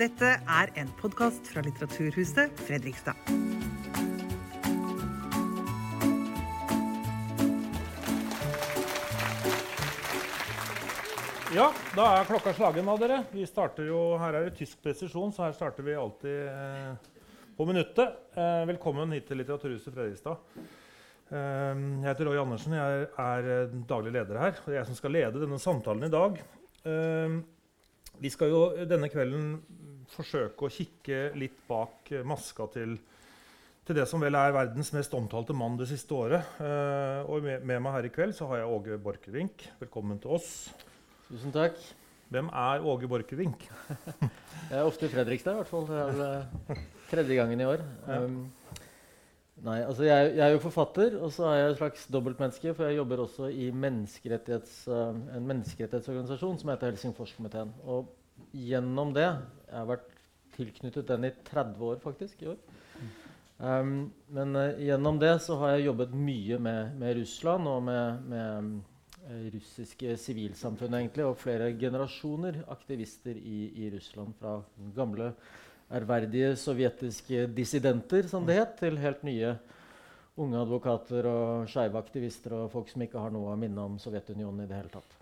Dette er en podkast fra Litteraturhuset Fredrikstad. Ja, da er klokka slagen av dere. Vi starter jo, Her er det tysk presisjon, så her starter vi alltid eh, på minuttet. Eh, velkommen hit til Litteraturhuset Fredrikstad. Eh, jeg heter Roy Andersen, jeg er, er eh, daglig leder her. Og det er jeg som skal lede denne samtalen i dag. Eh, vi skal jo denne kvelden forsøke å kikke litt bak eh, maska til, til det som vel er verdens mest omtalte mann det siste året. Eh, og med, med meg her i kveld så har jeg Åge Borchgrevink. Velkommen til oss. Tusen takk. Hvem er Åge Borchgrevink? Jeg er ofte i Fredrikstad, i hvert fall. Det er eh, tredje gangen i år. Um, nei, altså jeg, jeg er jo forfatter, og så er jeg et slags dobbeltmenneske. For jeg jobber også i menneskerettighets, uh, en menneskerettighetsorganisasjon som heter Helsingforskomiteen. Og gjennom det Jeg har vært tilknyttet den i 30 år, faktisk. i år. Um, men uh, gjennom det så har jeg jobbet mye med, med Russland og med, med um, russiske sivilsamfunn egentlig, og flere generasjoner aktivister i, i Russland. Fra gamle, ærverdige sovjetiske dissidenter, som det het, til helt nye unge advokater og skeive aktivister og folk som ikke har noe å minne om Sovjetunionen i det hele tatt.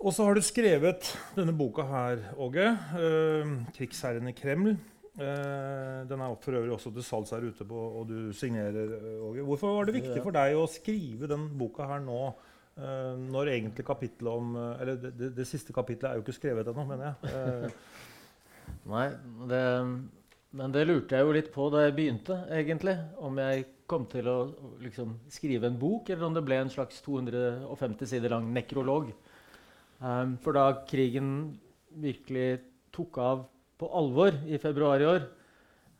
Og så har du skrevet denne boka her, Åge. Eh, 'Krigsherren i Kreml'. Eh, den er for øvrig også til salgs her ute, på, og du signerer. Åge. Hvorfor var det viktig for deg å skrive den boka her nå? eh, når egentlig kapittelet om eh, Eller det, det, det siste kapittelet er jo ikke skrevet ennå, mener jeg. Eh, Nei, det, men det lurte jeg jo litt på da jeg begynte, egentlig. Om jeg kom til å liksom, skrive en bok, eller om det ble en slags 250 sider lang nekrolog. Um, for da krigen virkelig tok av på alvor i februar i år,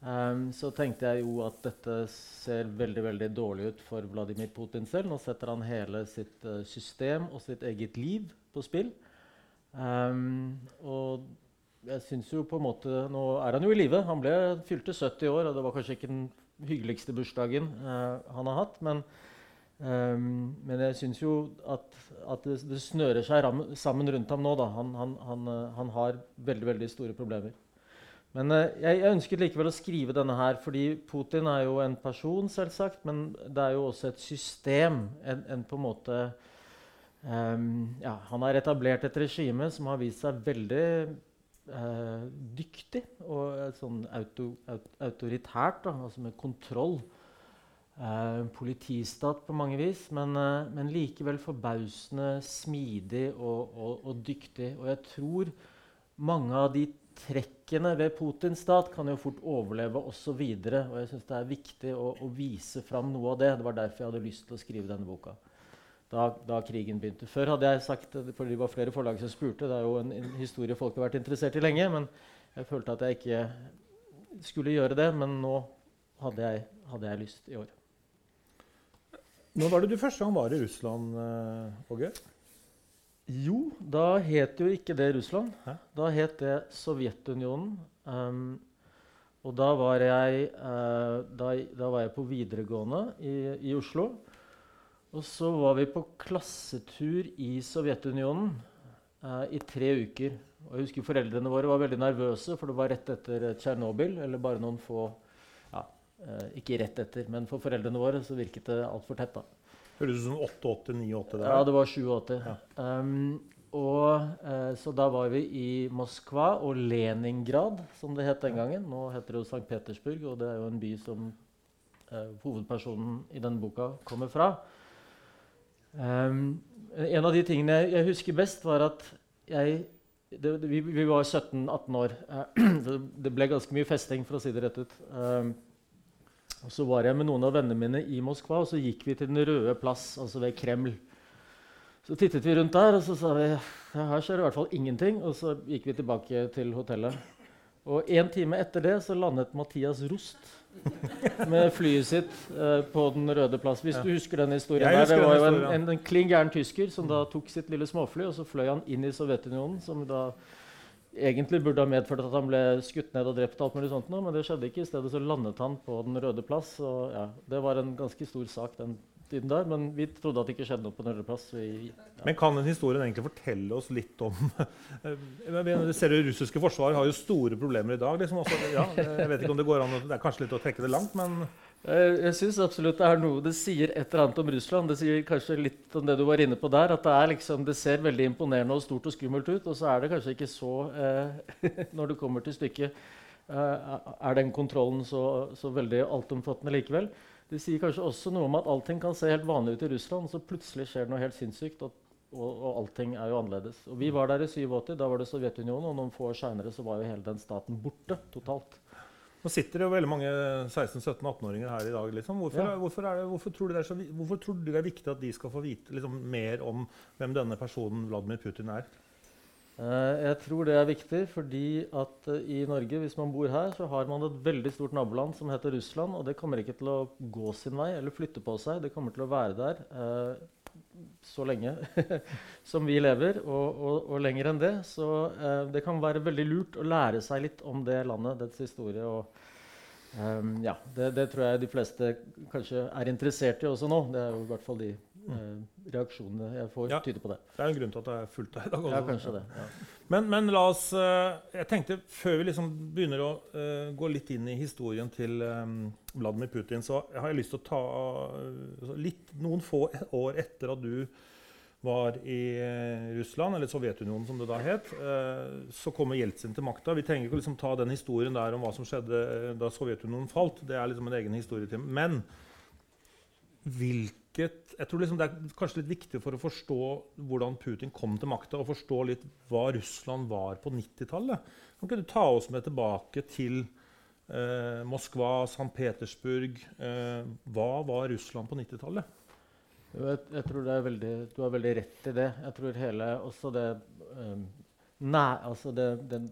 um, så tenkte jeg jo at dette ser veldig veldig dårlig ut for Vladimir Putin selv. Nå setter han hele sitt uh, system og sitt eget liv på spill. Um, og jeg synes jo på en måte, Nå er han jo i live. Han ble, fylte 70 år, og det var kanskje ikke den hyggeligste bursdagen uh, han har hatt. Men, ehm, men jeg syns jo at, at det, snører seg ram, sammen rundt ham nå. Da. Han, han, han, eh, han har veldig, veldig store problemer. Men uh, jeg, jeg ønsket likevel å skrive denne her, fordi Putin er jo en person, selvsagt. Men det er jo også et system. En, en på en måte um, ja, Han har etablert et regime som har vist seg veldig uh, dyktig og sånn auto, aut, autoritært, da, altså med kontroll. Eh, politistat på mange vis, men, eh, men likevel forbausende smidig og, og, og dyktig. Og jeg tror mange av de trekkene ved Putins stat kan jo fort overleve også videre. Og jeg syns det er viktig å, å vise fram noe av det. Det var derfor jeg hadde lyst til å skrive denne boka. Da, da krigen begynte. Før hadde jeg sagt, for det var flere forlag som spurte, det er jo en, en historie folk har vært interessert i lenge, men jeg følte at jeg ikke skulle gjøre det. Men nå hadde jeg, hadde jeg lyst i år. Når var det du første gang var i Russland, eh, Åge? Jo, da het jo ikke det Russland. Hæ? Da het det Sovjetunionen. Um, og da var jeg, uh, da, da var jeg på videregående i, i Oslo. Og så var vi på klassetur i Sovjetunionen uh, i tre uker. Og jeg husker Foreldrene våre var veldig nervøse, for det var rett etter Tsjernobyl. Eller bare noen få Ikke rett etter, men for foreldrene våre så virket det altfor tett. da. Høres ut som 88-89 der. Ja, det var 87. Ja. Um, og, eh, så da var vi i Moskva og Leningrad, som det het den gangen. Nå heter det jo St. Petersburg, og det er jo en by som eh, hovedpersonen i denne boka kommer fra. Um, en av de tingene jeg, jeg husker best, var at jeg det, vi, vi var 17-18 år. eh, det ble ganske mye festing, for å si det rett ut. Um, og så var jeg med noen av vennene mine i Moskva, og så gikk vi til Den røde plass, altså ved Kreml. Så tittet vi rundt der, og så sa vi ja, her skjer det i hvert fall ingenting. Og så gikk vi tilbake til hotellet. Og en time etter det så landet Mathias Rost med flyet sitt eh, på Den røde plass. Hvis Ja. du husker den historien der. Det var jo en, en, en klin gæren tysker som da tok sitt lille småfly, og så fløy han inn i Sovjetunionen, som da egentlig burde ha medført at han ble skutt ned og drept, og alt mulig sånt, men det skjedde ikke. I stedet så landet han på Den røde plass. Og ja, det var en ganske stor sak, den tiden der, men vi trodde at det ikke skjedde noe på Den røde plass. Vi, ja. Men kan den historien egentlig fortelle oss litt om Du ser Det russiske forsvaret har jo store problemer i dag. Liksom. Også, ja, jeg vet ikke om Det går an, det er kanskje litt å trekke det langt, men Jeg, jeg syns absolutt det er noe det sier et eller annet om Russland. Det sier kanskje litt om det du var inne på der. At det, liksom, det ser veldig imponerende og stort og skummelt ut, og så er det kanskje ikke så eh, Når det kommer til stykket, eh, er den kontrollen så, så veldig altomfattende likevel. Det sier kanskje også noe om at allting kan se helt vanlig ut i Russland, så plutselig skjer det noe helt sinnssykt. Og, og, og allting er jo annerledes. Og Vi var der i 87, da var det Sovjetunionen, og noen få år seinere var jo hele den staten borte totalt. Nå sitter det jo veldig mange 16-17-18-åringer her i dag. Liksom. Hvorfor, ja. hvorfor, det, hvorfor, tror så, hvorfor, tror du det er viktig at de skal få vite liksom, mer om hvem denne personen Vladimir Putin er? Uh, jeg tror det er viktig fordi at uh, i Norge, hvis man bor her, så har man et veldig stort naboland som heter Russland. Og det kommer ikke til å gå sin vei eller flytte på seg. Det kommer til å være der uh, så lenge som vi lever, og, og, og, lenger enn det. Så det kan være veldig lurt å lære seg litt om det landet, dets historie. og um, ja, det, det, tror jeg de fleste kanskje er interessert i også nå. Det er jo i hvert fall de Eh, reaksjonene jeg får, ja, tyder på det. Det er en grunn til at det er fullt her i dag. Også. Ja, kanskje det. Ja. Men, men, la oss uh, Jeg tenkte, før vi liksom begynner å uh, gå litt inn i historien til um, Vladimir Putin, så har jeg lyst til å ta uh, litt, noen få år etter at du var i Russland, eller Sovjetunionen som det da het, så kommer Jeltsin til makta. Vi trenger ikke liksom ta den historien der om hva som skjedde da Sovjetunionen falt. Det er liksom en egen historie til. Men hvilke hvilket jeg tror liksom Det er kanskje litt viktig for å forstå hvordan Putin kom til makta, og forstå litt hva Russland var på 90-tallet. Kan du ta oss med tilbake til eh, Moskva, St. Petersburg? Eh, hva var Russland på 90-tallet? Jeg, jeg, tror veldig, Du har veldig rett i det. Jeg tror hele også det um, Nei, altså det, den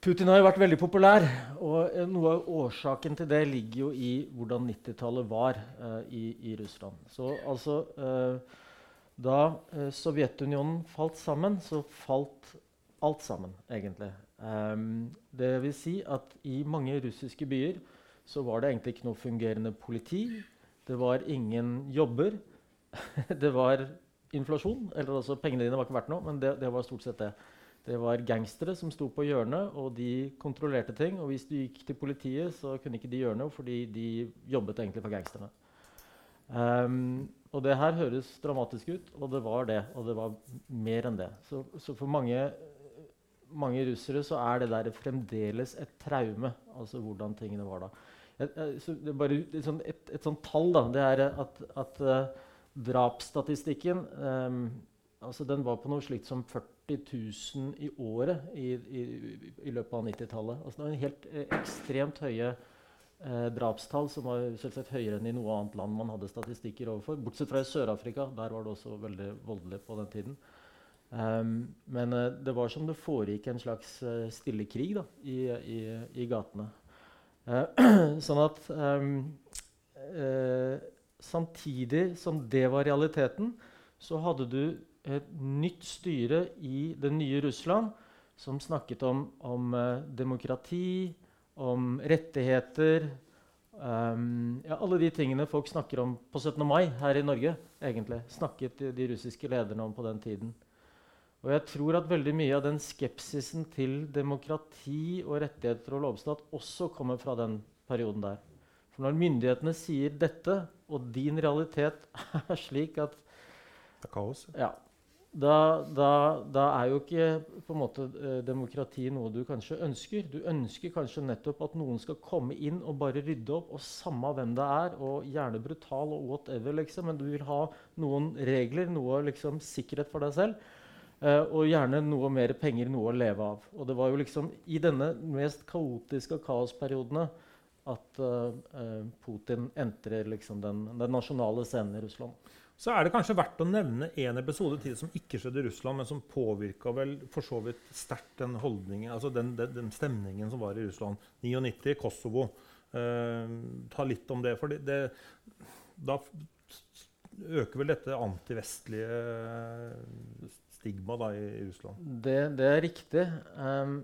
Putin har jo vært veldig populær. og Noe av årsaken til det ligger jo i hvordan 90-tallet var uh, i, i, Russland. Så altså uh, Da uh, Sovjetunionen falt sammen, så falt alt sammen, egentlig. Um, det vil si at i mange russiske byer så var det egentlig ikke noe fungerende politi. Det var ingen jobber. det var inflasjon. eller altså Pengene dine var ikke verdt noe, men det, det var stort sett det. Det var gangstere som sto på hjørnet, og de kontrollerte ting. Og hvis du gikk til politiet, så kunne ikke de gjøre noe, fordi de jobbet egentlig for gangsterne. Um, og det her høres dramatisk ut, og det var det. Og det var mer enn det. Så, så for mange, mange, russere så er det der fremdeles et traume, altså hvordan tingene var da. Et, et, bare et, et, sånt tall, da, det er at, at uh, drapsstatistikken um, altså den var på noe slikt som 40 000 i året i, i, i løpet av 90-tallet. Altså, det var en helt eh, ekstremt høye eh, drapstall, som var selvsagt høyere enn i noe annet land man hadde statistikker overfor. Bortsett fra i Sør-Afrika. Der var det også veldig voldelig på den tiden. Um, men eh, det var som det foregikk en slags eh, stille krig da, i, i, i gatene. Uh, sånn at um, Samtidig som det var realiteten, så hadde du et nytt styre i det nye Russland som snakket om, om uh, demokrati, om rettigheter um, ja, Alle de tingene folk snakker om på 17. mai her i Norge. egentlig, Snakket de, de russiske lederne om på den tiden. Og jeg tror at veldig mye av den skepsisen til demokrati og rettigheter og lovstat også kommer fra den perioden der. For når myndighetene sier dette, og din realitet er slik at Det er kaos. Ja, da, da, da, er jo ikke på en måte, eh, demokrati noe du kanskje ønsker. Du ønsker kanskje nettopp at noen skal komme inn og bare rydde opp, og samme hvem det er, og gjerne brutal og whatever, liksom, men du vil ha noen regler, noe liksom, sikkerhet for deg selv. Uh, og gjerne noe mer penger, noe å leve av. Og det var jo liksom i denne mest kaotiske kaosperiodene at uh, Putin entrer liksom den, den nasjonale scenen i Russland. Så er det kanskje verdt å nevne en episode til som ikke skjedde i Russland, men som påvirka vel for så vidt sterkt den holdningen, altså den, den, den, stemningen som var i Russland. 99, Kosovo. Eh, ta litt om det. For det, det, da øker vel dette antivestlige stigmaet i, Russland? Det, det, er riktig. Um,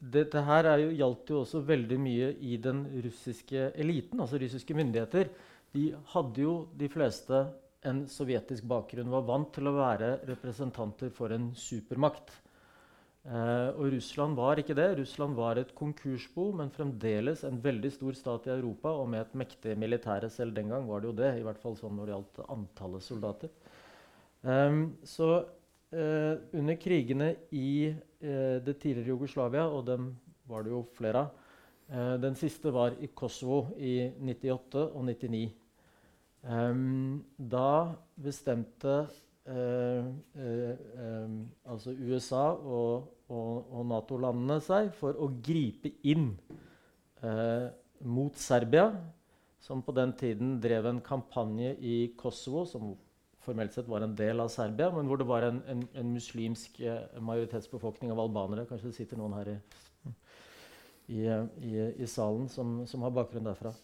dette her er gjaldt jo også veldig mye i den russiske eliten, altså russiske myndigheter. De hadde jo de fleste en sovjetisk bakgrunn, var vant til å være representanter for en supermakt. Eh, og Russland var ikke det. Russland var et konkursbo, men fremdeles en veldig stor stat i Europa og med et mektig militære. Selv den gang var det jo det, i hvert fall sånn når det gjaldt antallet soldater. Eh, så eh, under krigene i eh, det tidligere Jugoslavia, og dem var det jo flere av eh, Den siste var i Kosovo i 98 og 99. Um, da bestemte uh, uh, um, altså USA og, og, og Nato-landene seg for å gripe inn uh, mot Serbia, som på den tiden drev en kampanje i Kosovo, som formelt sett var en del av Serbia, men hvor det var en, en, en muslimsk majoritetsbefolkning av albanere. Kanskje det sitter noen her i, i, i, i salen som, som har bakgrunn derfra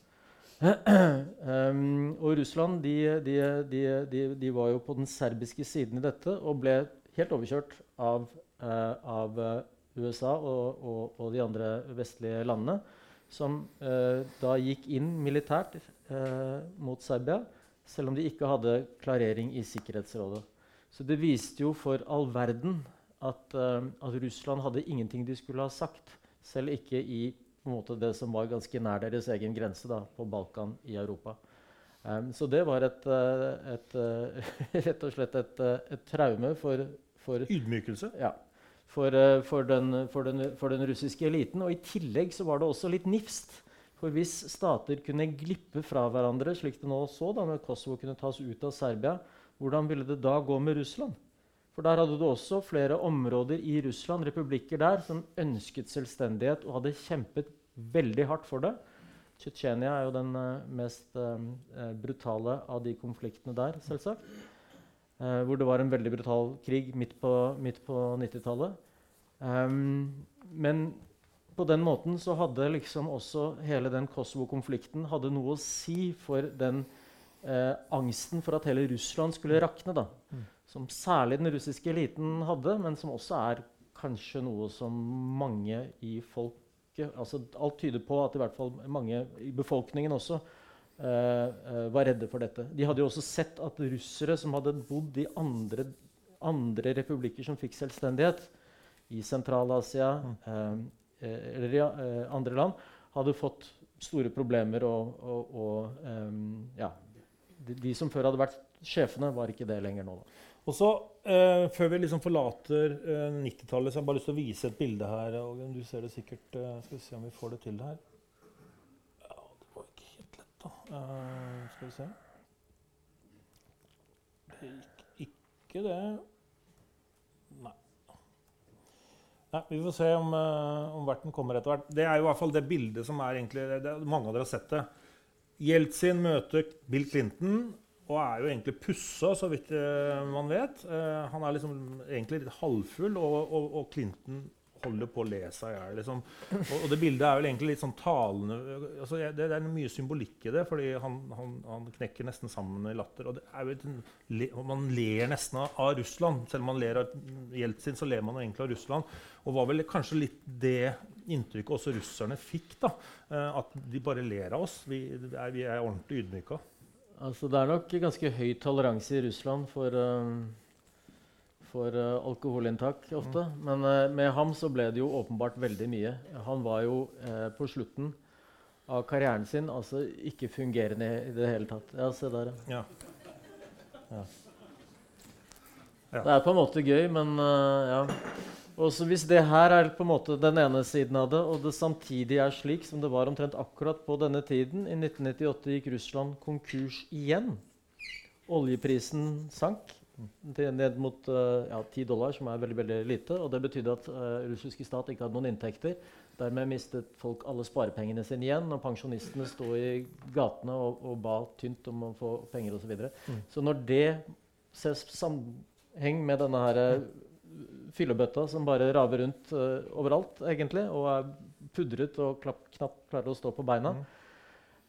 um, og Russland de, de, de, de, var jo på den serbiske siden i dette og ble helt overkjørt av, uh, av eh, USA og, og, og, de andre vestlige landene, som uh, da gikk inn militært uh, mot Serbia, selv om de ikke hadde klarering i Sikkerhetsrådet. Så det viste jo for all verden at, at Russland hadde ingenting de skulle ha sagt, selv ikke i på en måte det som var ganske nær deres egen grense da, på Balkan i Europa. Um, så det var et, eh, et, et, eh, rett og slett et, eh, et traume for, for Ydmykelse? Ja. For, for, den, for, den, for, den, russiske eliten. Og i tillegg så var det også litt nifst. For hvis stater kunne glippe fra hverandre, slik det nå så da når Kosovo kunne tas ut av Serbia, hvordan ville det da gå med Russland? For der hadde du også flere områder i Russland, republikker der, som ønsket selvstendighet og hadde kjempet veldig hardt for det. Tsjetsjenia er jo den uh, mest uh, brutale av de konfliktene der, selvsagt. Hvor det var en veldig brutal krig midt på, på 90-tallet. Um, men på den måten så hadde liksom også hele den Kosovo-konflikten hadde noe å si for den angsten for at hele Russland skulle rakne. da. Mm som særlig den russiske eliten hadde, men som også er kanskje noe som mange i folket altså Alt tyder på at i hvert fall mange i befolkningen også uh, uh, var redde for dette. De hadde jo også sett at russere som hadde bodd i andre, andre republikker som fikk selvstendighet, i Sentral-Asia uh, eller i andre land, hadde fått store problemer. Og, og, og um, ja, de, de, som før hadde vært sjefene, var ikke det lenger nå. da. Og så, eh, Før vi liksom forlater eh, 90-tallet, så har jeg bare lyst til å vise et bilde her. Og du ser det sikkert. Eh, skal vi se om vi får det til her. Ja, det var ikke helt lett, da. Eh, skal vi se. Det gikk ikke det. Nei. Nei, Vi får se om, uh, om verten kommer etter hvert. Det er jo i hvert fall det bildet som er egentlig det, Mange av dere har sett det. Jeltsin møter Bill Clinton og er jo egentlig pussa, så vidt uh, man vet. Uh, han er liksom egentlig litt halvfull, og, og, og Clinton holder på å le seg i hjel. Liksom. Og, det bildet er vel egentlig litt sånn talende altså, det, det, er mye symbolikk i det, fordi han, han, han knekker nesten sammen i latter. Og, et, man ler nesten av, Russland. Selv om man ler av Jeltsin, så ler man egentlig av Russland. Og var vel kanskje litt det inntrykket også russerne fikk. da, uh, At de bare ler av oss. Vi, er, vi er ordentlig ydmyka. Altså, det er nok ganske høy toleranse i Russland for, uh, for uh, alkoholinntak ofte. Mm. Men uh, med ham så ble det jo åpenbart veldig mye. Han var jo på slutten av karrieren sin altså ikke fungerende i det hele tatt. Ja, se der, ja. ja. ja. Det er på en måte gøy, men ja. Også hvis det her er på en måte den ene siden av det, og det samtidig er slik som det var omtrent akkurat på denne tiden I 1998 gikk Russland konkurs igjen. Oljeprisen sank ned mot uh, ja, 10 dollar, som er veldig veldig lite. Og det betydde at uh, russiske stat ikke hadde noen inntekter. Dermed mistet folk alle sparepengene sine igjen, og pensjonistene sto i gatene og, og ba tynt om å få penger osv. Så, videre. mm. så når det ses sammenheng med denne her, uh, fyllebøtta som bare raver rundt uh, overalt, egentlig, og er pudret og klapp, knapt klarer å stå på beina. Mm.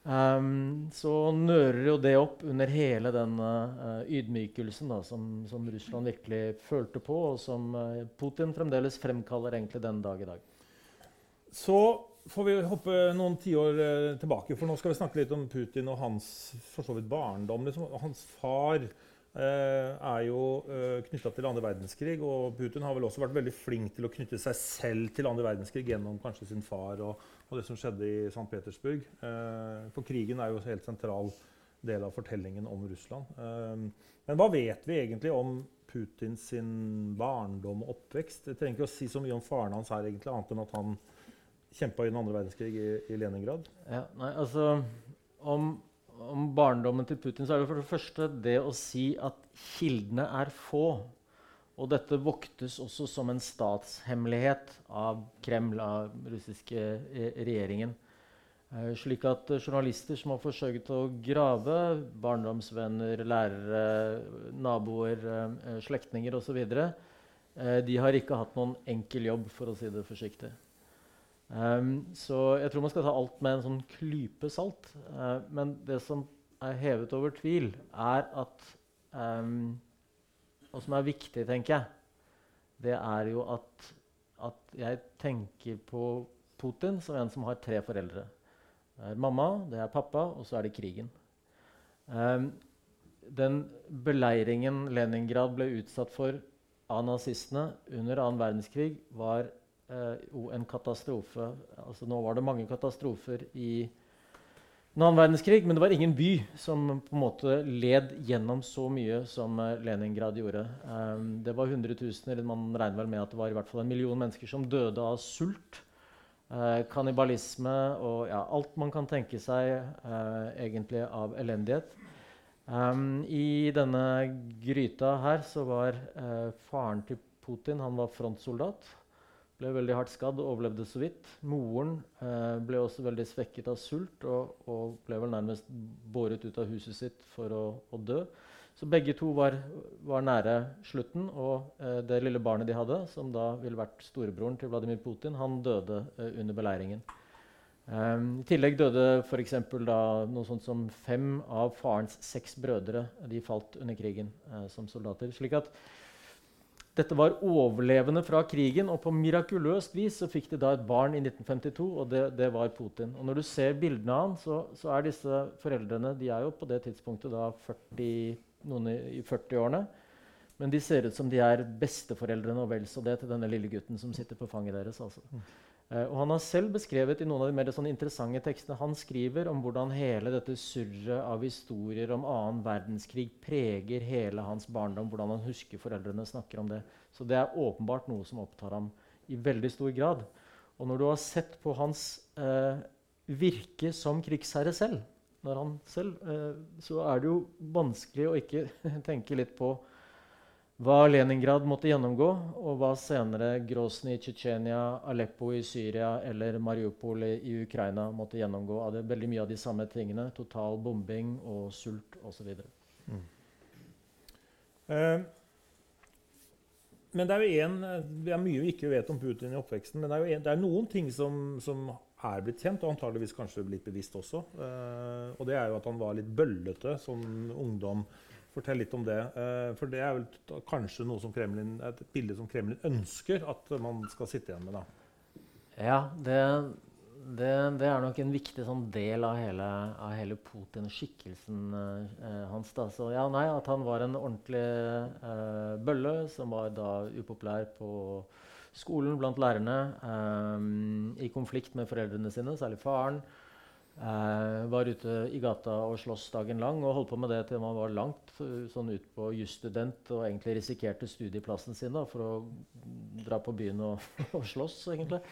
Um, så nører jo det opp under hele den uh, ydmykelsen da, som, som, Russland virkelig følte på, og som uh, Putin fremdeles fremkaller egentlig den dag i dag. Så får vi hoppe noen tiår eh, tilbake, for nå skal vi snakke litt om Putin og hans for så vidt barndom. Liksom. Hans far er jo eh, knytta til andre verdenskrig, og Putin har vel også vært veldig flink til å knytte seg selv til andre verdenskrig gjennom kanskje sin far og, og det som skjedde i St. Petersburg. Eh, for krigen er jo en helt sentral del av fortellingen om Russland. Eh, men hva vet vi egentlig om Putins barndom og oppvekst? Jeg trenger ikke å si så mye om faren hans her, egentlig, annet enn at han kjempa i den andre verdenskrig i, i Leningrad. Ja, nei, altså om, om, barndommen til Putin så er det for det første det å si at kildene er få. Og dette voktes også som en statshemmelighet av Kreml, av russiske eh, regjeringen. Eh, slik at eh, journalister som har forsøkt å grave barndomsvenner, lærere, naboer, slektninger osv., de har ikke hatt noen enkel jobb, for å si det forsiktig. Um, så jeg tror man skal ta alt med en sånn klype salt. Uh, men det som er hevet over tvil, er at um, Og som er viktig, tenker jeg, det er jo at, at jeg tenker på Putin som en som har tre foreldre. Det er mamma, det er pappa, og så er det krigen. Um, den beleiringen Leningrad ble utsatt for av nazistene under annen verdenskrig, var uh, en katastrofe. Altså, nå var det mange katastrofer i annen verdenskrig, men det var ingen by som på en måte led gjennom så mye som uh, Leningrad gjorde. Um, det var hundretusener, man regner vel med at det var i hvert fall en million mennesker som døde av sult. Uh, kannibalisme og ja, alt man kan tenke seg egentlig av elendighet. Um, I denne gryta her så var faren til Putin han var frontsoldat ble veldig hardt skadd og overlevde så vidt. Moren eh, ble også veldig svekket av sult og, og, ble vel nærmest båret ut av huset sitt for å, å dø. Så begge to var, var nære slutten. Og eh, det lille barnet de hadde, som da ville vært storebroren til Vladimir Putin, han døde eh, under beleiringen. Um, I tillegg døde f.eks. noe sånt som fem av farens seks brødre. De falt under krigen uh, som soldater. slik at dette var overlevende fra krigen, og på mirakuløst vis så fikk de da et barn i 1952, og det, det var Putin. Og Når du ser bildene av han, så, så, er disse foreldrene de er jo på det tidspunktet da 40, noen i, i 40-årene. Men de ser ut som de er besteforeldrene og vel så det til denne lille gutten som sitter på fanget deres. altså. Uh, og Han har selv beskrevet i noen av de mer interessante tekstene han skriver om hvordan hele dette surret av historier om annen verdenskrig preger hele hans barndom. hvordan han husker foreldrene snakker om det. Så det er åpenbart noe som opptar ham i veldig stor grad. Og når du har sett på hans eh, virke som krigsherre selv, selv eh, så er det jo vanskelig å ikke tenke litt på hva Leningrad måtte gjennomgå, og hva senere Grozny i Tsjetsjenia, Aleppo i Syria eller Mariupol i Ukraina måtte gjennomgå. av det, veldig mye av de samme tingene. Total bombing og sult osv. Mm. Uh, men det er jo en, det er mye vi ikke vet om Putin i oppveksten. Men det er, jo en, det er noen ting som, som, er blitt kjent, og antageligvis kanskje blitt bevisst også. Eh, og det er jo at han var litt bøllete som ungdom. Fortell litt om det. Eh, for det er vel kanskje noe som Kremlin, et bilde som Kremlin ønsker at man skal sitte igjen med? da. Ja, det, det, det er nok en viktig sånn del av hele, av hele Putin-skikkelsen uh, hans. da. Så ja, nei, At han var en ordentlig uh, bølle som var da upopulær på skolen blant lærerne. Um, I konflikt med foreldrene sine, særlig faren. Uh, var ute i gata og sloss dagen lang og holdt på med det til man var langt sånn ut på jusstudent og egentlig risikerte studieplassen sin da, for å dra på byen og, og slåss, egentlig.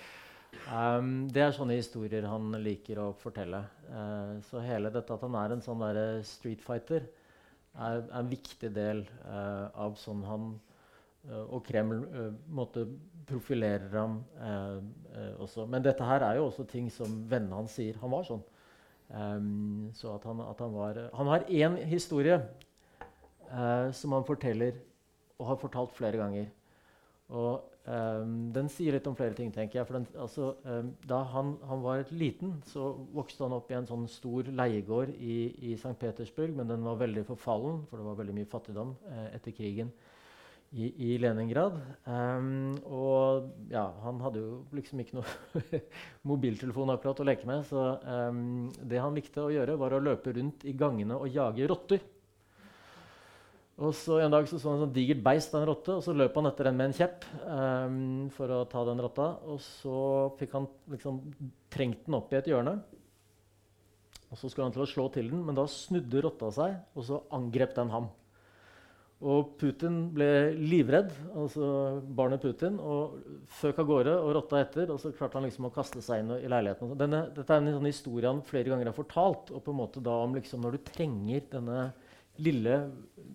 Um, det er sånne historier han liker å fortelle. Uh, så hele dette at han er en sånn der street fighter, er, er en viktig del uh, av sånn han og Kreml måtte profilerer ham også. Men dette her er jo også ting som vennene hans sier. Han var sånn. Um, så at han, at han, var Han har én historie uh, som han forteller og har fortalt flere ganger. Og um, Den sier litt om flere ting. tenker jeg. Den, altså, um, da han, han, var liten, så vokste han opp i en sånn stor leiegård i, i St. Petersburg. Men den var veldig forfallen, for det var veldig mye fattigdom uh, etter krigen i, i Leningrad. Um, og ja, han hadde jo liksom ikke noe mobiltelefon akkurat å leke med, så um, det han likte å gjøre, var å løpe rundt i gangene og jage rotter. Og så En dag så, han en sånn digert beist av en rotte, og så løp han etter den med en kjepp. Um, for å ta den rotta, Og så fikk han liksom trengt den opp i et hjørne. Og Så skulle han til å slå til den, men da snudde rotta seg, og så angrep den ham. Og Putin ble livredd, altså barnet Putin, og føk av gårde og rotta etter. Og så klarte han liksom å kaste seg inn i leiligheten. Denne, dette er en sånn historie han flere ganger har fortalt. og på en måte da om liksom når du trenger denne lille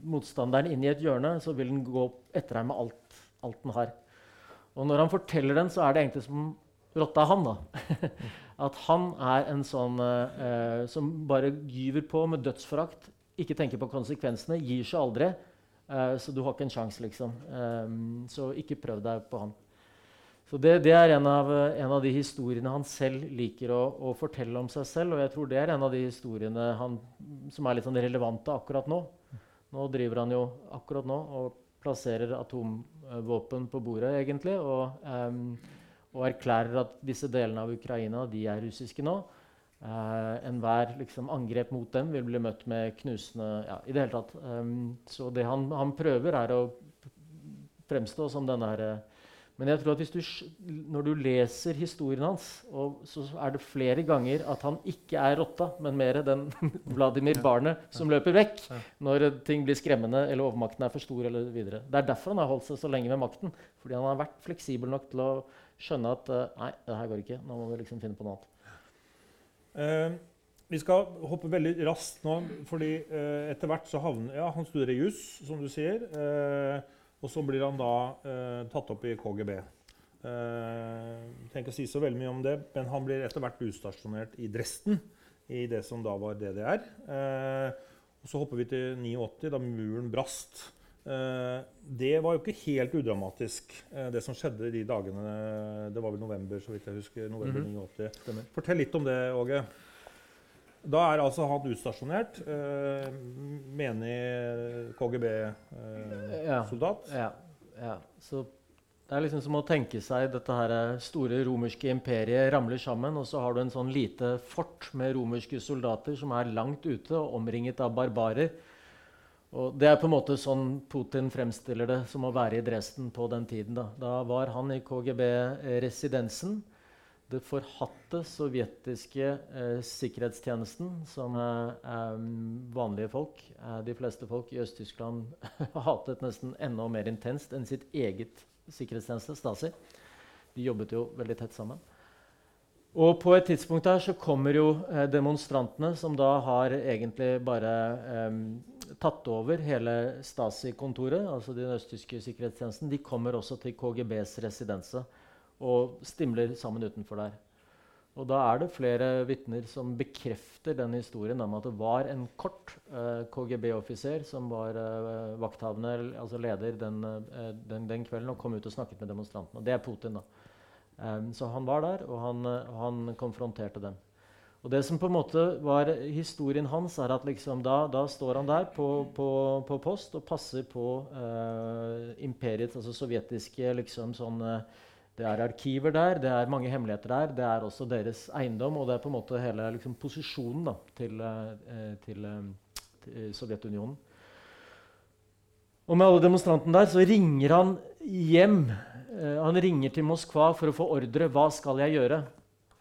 motstanderen inn i et hjørne, så vil den gå etter deg med alt, alt den har. Og når han forteller den, så er det egentlig som rotta han. da. At han er en sånn eh, som bare gyver på med dødsforakt, ikke tenker på konsekvensene, gir seg aldri. Uh, så du har ikke en sjanse, liksom. Um, så ikke prøv deg på han. Så det, det er en av, en av, de historiene han selv liker å, å, fortelle om seg selv. Og jeg tror det er en av de historiene han, som er litt sånn relevante akkurat nå. Nå driver han jo akkurat nå og plasserer atomvåpen på bordet, egentlig. Og, um, og erklærer at disse delene av Ukraina de er russiske nå. Uh, Enhver liksom, angrep mot dem vil bli møtt med knusende ja, i det hele tatt. Um, så det han, han, prøver, er å fremstå som denne her. uh, Men jeg tror at hvis du, når du leser historien hans, så er det flere ganger at han ikke er rotta, men mer den Vladimir barnet som løper vekk når ting blir skremmende eller overmakten er for stor. Eller videre. det er derfor han har holdt seg så lenge med makten. Fordi han har vært fleksibel nok til å skjønne at uh, nei, det her går ikke. Nå må vi liksom finne på noe annet. Uh, vi skal hoppe veldig raskt nå, fordi eh, etter hvert så havner ja, Han studerer juss, som du sier. Eh, og så blir han da tatt opp i KGB. Uh, tenker å si så veldig mye om det, men han blir etter hvert utstasjonert i Dresden. I det som da var DDR. og så hopper vi til 89, da muren brast. Det var jo ikke helt udramatisk, det som skjedde de dagene. Det var vel november, så vidt jeg husker. november mm -hmm. 89. Fortell litt om det, Åge. Da er altså han utstasjonert. Eh, menig KGB-soldat. Eh, ja, ja, Så det er liksom som å tenke seg dette her store romerske imperiet ramler sammen, og så har du en sånn lite fort med romerske soldater som er langt ute og omringet av barbarer. Og Det er på en måte sånn Putin fremstiller det som å være i Dresden på den tiden. Da, da var han i KGB-residensen det forhatte sovjetiske eh, sikkerhetstjenesten, som eh, vanlige folk, eh, de fleste folk i Øst-Tyskland, hatet nesten enda mer intenst enn sitt eget sikkerhetstjeneste, Stasi. De jobbet jo veldig tett sammen. Og på et tidspunkt der så kommer jo eh, demonstrantene, som da har egentlig bare eh, tatt over hele Stasi-kontoret, altså den østtyske sikkerhetstjenesten, de kommer også til KGBs residense og stimler sammen utenfor der. Og da er det flere vitner som bekrefter den historien om at det var en kort uh, KGB-offiser som var uh, vakthavende, altså leder, den, uh, den, den, kvelden og kom ut og snakket med demonstrantene. Og det er Putin, da. Um, så han var der, og han, han, konfronterte dem. Og det som på en måte var historien hans, er at liksom da, da, står han der på, på, på, post og passer på imperiet, altså sovjetiske liksom sånn det er arkiver der, det er mange hemmeligheter der. Det er også deres eiendom, og det er på en måte hele liksom, posisjonen da, til, eh, til, eh, til, Sovjetunionen. Og med alle demonstrantene der så ringer han hjem. Eh, han ringer til Moskva for å få ordre. Hva skal jeg gjøre?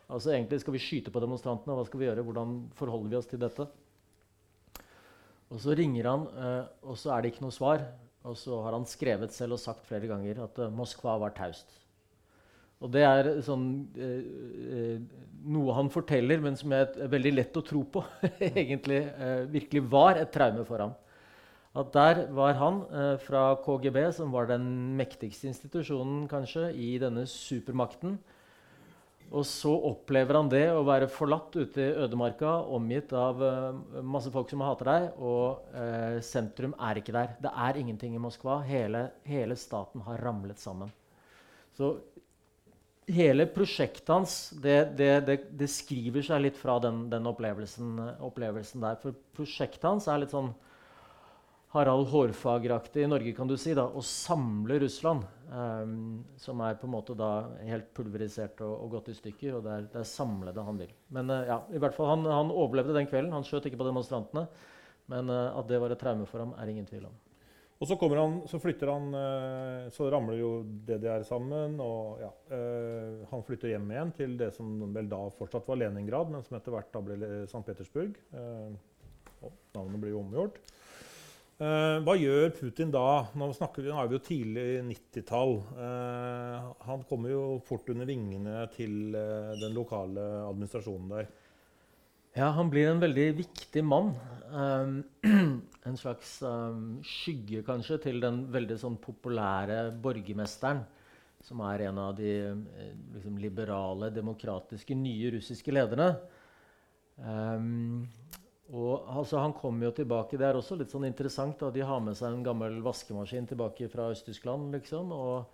Altså egentlig Skal vi skyte på demonstrantene? Hva skal vi gjøre? Hvordan forholder vi oss til dette? Og så ringer han, eh, og så er det ikke noe svar. Og så har han skrevet selv og sagt flere ganger at eh, Moskva var taust. Og det er sånn, noe han forteller, men som er, veldig lett å tro på. egentlig virkelig var et traume for ham. At der var han eh, fra KGB, som var den mektigste institusjonen kanskje i denne supermakten. Og så opplever han det å være forlatt ute i ødemarka, omgitt av eh, masse folk som hater deg, og eh, sentrum er ikke der. Det er ingenting i Moskva. Hele, hele staten har ramlet sammen. Så hele prosjektet hans det, det, det, det, skriver seg litt fra den, den opplevelsen, opplevelsen, der. For prosjektet hans er litt sånn Harald Hårfagre-aktig i Norge, kan du si, da, å samle Russland. Um, som er på en måte da helt pulverisert og, og gått i stykker. og Det er, det samlede han vil. Men uh, ja, i hvert fall han, han, overlevde den kvelden. Han skjøt ikke på demonstrantene. Men uh, at det var et traume for ham, er ingen tvil om. Og så, han, så flytter han uh, Så ramler jo DDR sammen. og ja, Han flytter hjem igjen til det som vel da fortsatt var Leningrad, men som etter hvert da ble St. Petersburg. og navnet blir jo omgjort. Uh, hva gjør Putin da? Nå, snakker vi, nå er vi jo tidlig 90-tall. Uh, eh, han kommer jo fort under vingene til uh, den lokale administrasjonen der. Ja, han blir en veldig viktig mann. Um, en slags um, skygge, kanskje, til den veldig sånn populære borgermesteren. Som er en av de liksom, liberale, demokratiske, nye russiske lederne. Um, og altså, Han kommer jo tilbake. Det er også litt sånn interessant. da, De har med seg en gammel vaskemaskin tilbake fra Øst-Tyskland. liksom, og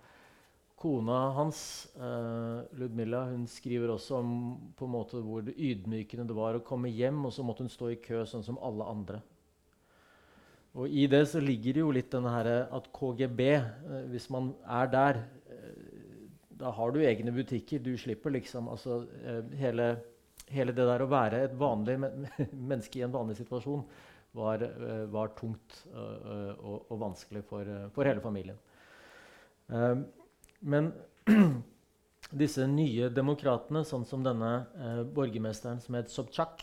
Kona hans, eh, Ludmilla, hun skriver også om på en måte hvor ydmykende det var å komme hjem, og så måtte hun stå i kø sånn som alle andre. Og I det så ligger det jo litt denne her at KGB, eh, hvis man er der eh, Da har du egne butikker. Du slipper liksom altså hele hele det der å være et vanlig men menneske i en vanlig situasjon var, uh, var tungt uh, og, og, vanskelig for, for hele familien. men disse nye demokratene, sånn som denne borgermesteren som het Sobchak,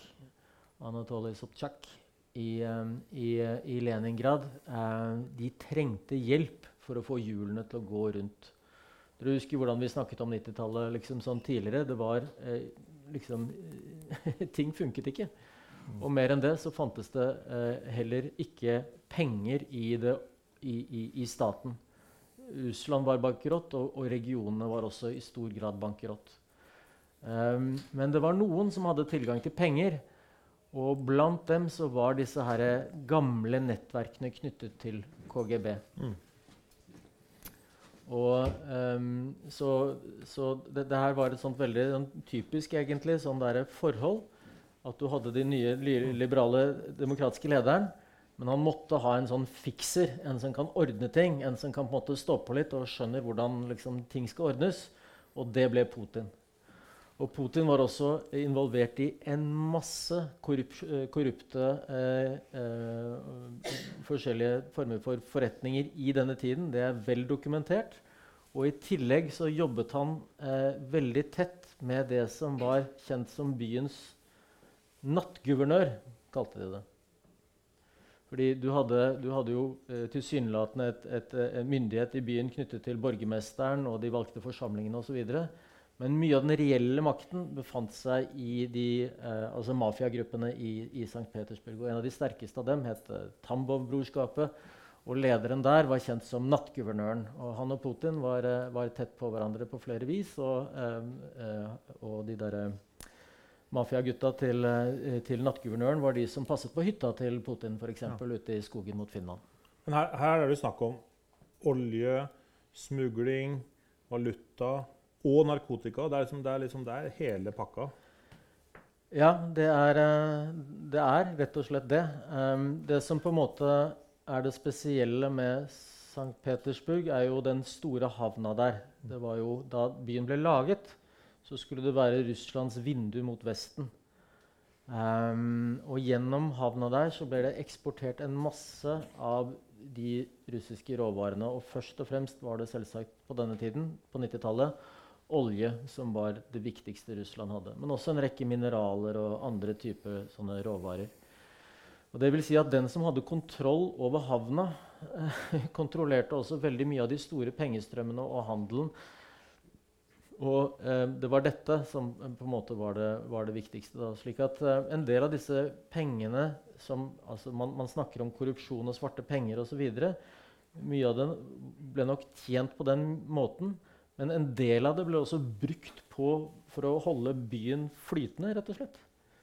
Anatolij Sobchak i, i, i Leningrad, de trengte hjelp for å få hjulene til å gå rundt. Dere husker hvordan vi snakket om 90-tallet liksom sånn tidligere. Det var liksom Ting funket ikke. Og mer enn det så fantes det eh, heller ikke penger i, det, i, i, i staten. Russland var bankerott, og, og, regionene var også i stor grad bankerott. Um, men det var noen som hadde tilgang til penger. Og blant dem så var disse her gamle nettverkene knyttet til KGB. Mm. Og, um, så, så det, det, her var et sånt veldig sånn, typisk egentlig, sånn forhold. At du hadde de nye liberale demokratiske lederen. Men han måtte ha en sånn fikser, en som kan ordne ting. En som kan på en måte stå på litt og skjønner hvordan liksom, ting skal ordnes. Og det ble Putin. Og Putin var også involvert i en masse korrup korrupte eh, eh, forskjellige former for forretninger i denne tiden. Det er vel dokumentert. Og I tillegg så jobbet han eh, veldig tett med det som var kjent som byens nattguvernør, kalte de det. Fordi du hadde, du hadde jo eh, tilsynelatende en myndighet i byen knyttet til borgermesteren og de valgte forsamlingene osv. Men mye av den reelle makten befant seg i de, eh, altså mafiagruppene i, i St. Petersburg. Og en av de sterkeste av dem het eh, Tambov-brorskapet. Og lederen der var kjent som nattguvernøren. Og han og Putin var, eh, var tett på hverandre på flere vis. Og, eh, eh, og de der mafiagutta til, til nattguvernøren var de som passet på hytta til Putin, f.eks. Ja. ute i skogen mot Finland. Men her, her er det snakk om olje, smugling, valuta og narkotika. Det er, liksom, det er, liksom, det er hele pakka. Ja, det er, eh, det er, rett og slett det. Um, det som på en måte er det spesielle med St. Petersburg, er jo den store havna der. Det var jo Da byen ble laget, så skulle det være Russlands vindu mot Vesten. Um, og gjennom havna der så ble det eksportert en masse av de russiske råvarene. Og først og fremst var det selvsagt på denne tiden, på 90-tallet, olje som var det viktigste Russland hadde. Men også en rekke mineraler og andre typer sånne råvarer. Og det vil si at Den som hadde kontroll over havna, eh, kontrollerte også veldig mye av de store pengestrømmene og handelen. Og eh, det var dette som eh, på en måte var det, var det viktigste. Da. Slik at eh, En del av disse pengene som, altså man, man, snakker om korrupsjon og svarte penger osv. Mye av den ble nok tjent på den måten. Men en del av det ble også brukt på for å holde byen flytende, rett og slett.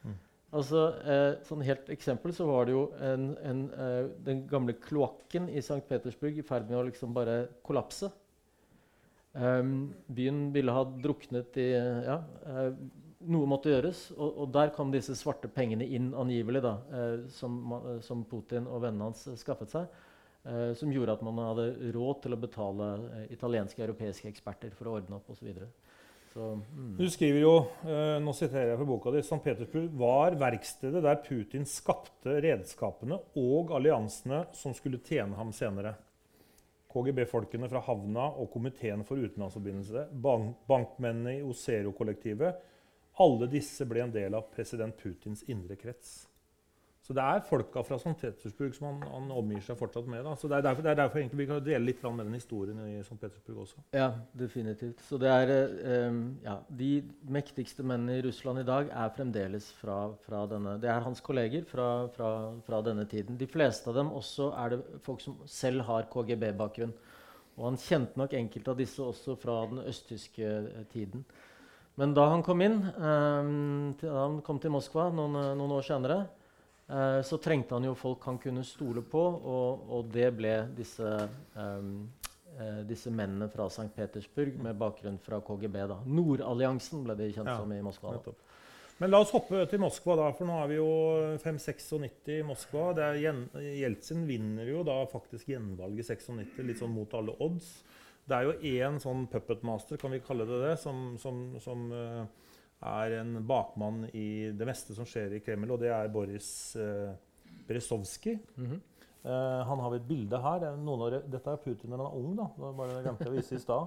Mm. Altså, eh, sånn helt eksempel så var det jo en, en, eh, den gamle kloakken i St. Petersburg i ferd med å liksom bare kollapse. Um, byen ville ha druknet i ja, eh, noe måtte gjøres, og, og, der kom disse svarte pengene inn angivelig, da, eh, som, som, Putin og vennene hans skaffet seg. Eh, som gjorde at man hadde råd til å betale eh, italienske og europeiske eksperter for å ordne opp osv. Mm. Du skriver jo, eh, nå siterer jeg fra boka di, St. Petersburg var verkstedet der Putin skapte redskapene og alliansene som skulle tjene ham senere. KGB-folkene fra havna og komiteen for utenlandsforbindelse, bank bankmennene i Osero-kollektivet Alle disse ble en del av president Putins indre krets. Så det er folka fra St. Petersburg som han, han, omgir seg fortsatt med. Da. Så Det er derfor, det er derfor vi kan dele litt med den historien i St. Petersburg også. Ja, definitivt. Så det er, eh, ja, De mektigste mennene i Russland i dag er fremdeles fra, fra denne Det er hans kolleger fra, fra, fra, denne tiden. De fleste av dem også er det folk som selv har KGB-bakgrunn. Og han kjente nok enkelte av disse også fra den østtyske eh, tiden. Men da han kom inn, eh, til, han kom til Moskva noen, noen år senere Eh, så trengte han jo folk han kunne stole på, og, og det ble disse, uh, disse, mennene fra St. Petersburg med bakgrunn fra KGB. da. Nordalliansen ble de kjent ja, som i Moskva. Da. Men la oss hoppe til Moskva, da, for nå er vi jo 5-96 i Moskva. Jeltsin vinner jo da faktisk gjenvalget i 96, litt sånn mot alle odds. Det er jo én sånn puppetmaster, kan vi kalle det det, som, som, som uh, er en bakmann i det meste som skjer i Kreml, og det er Boris eh, Berezovskij. Mm -hmm. eh, han har vi et bilde her. Det er dette er Putin når han er ung. da. Det var det jeg glemte å vise i stad.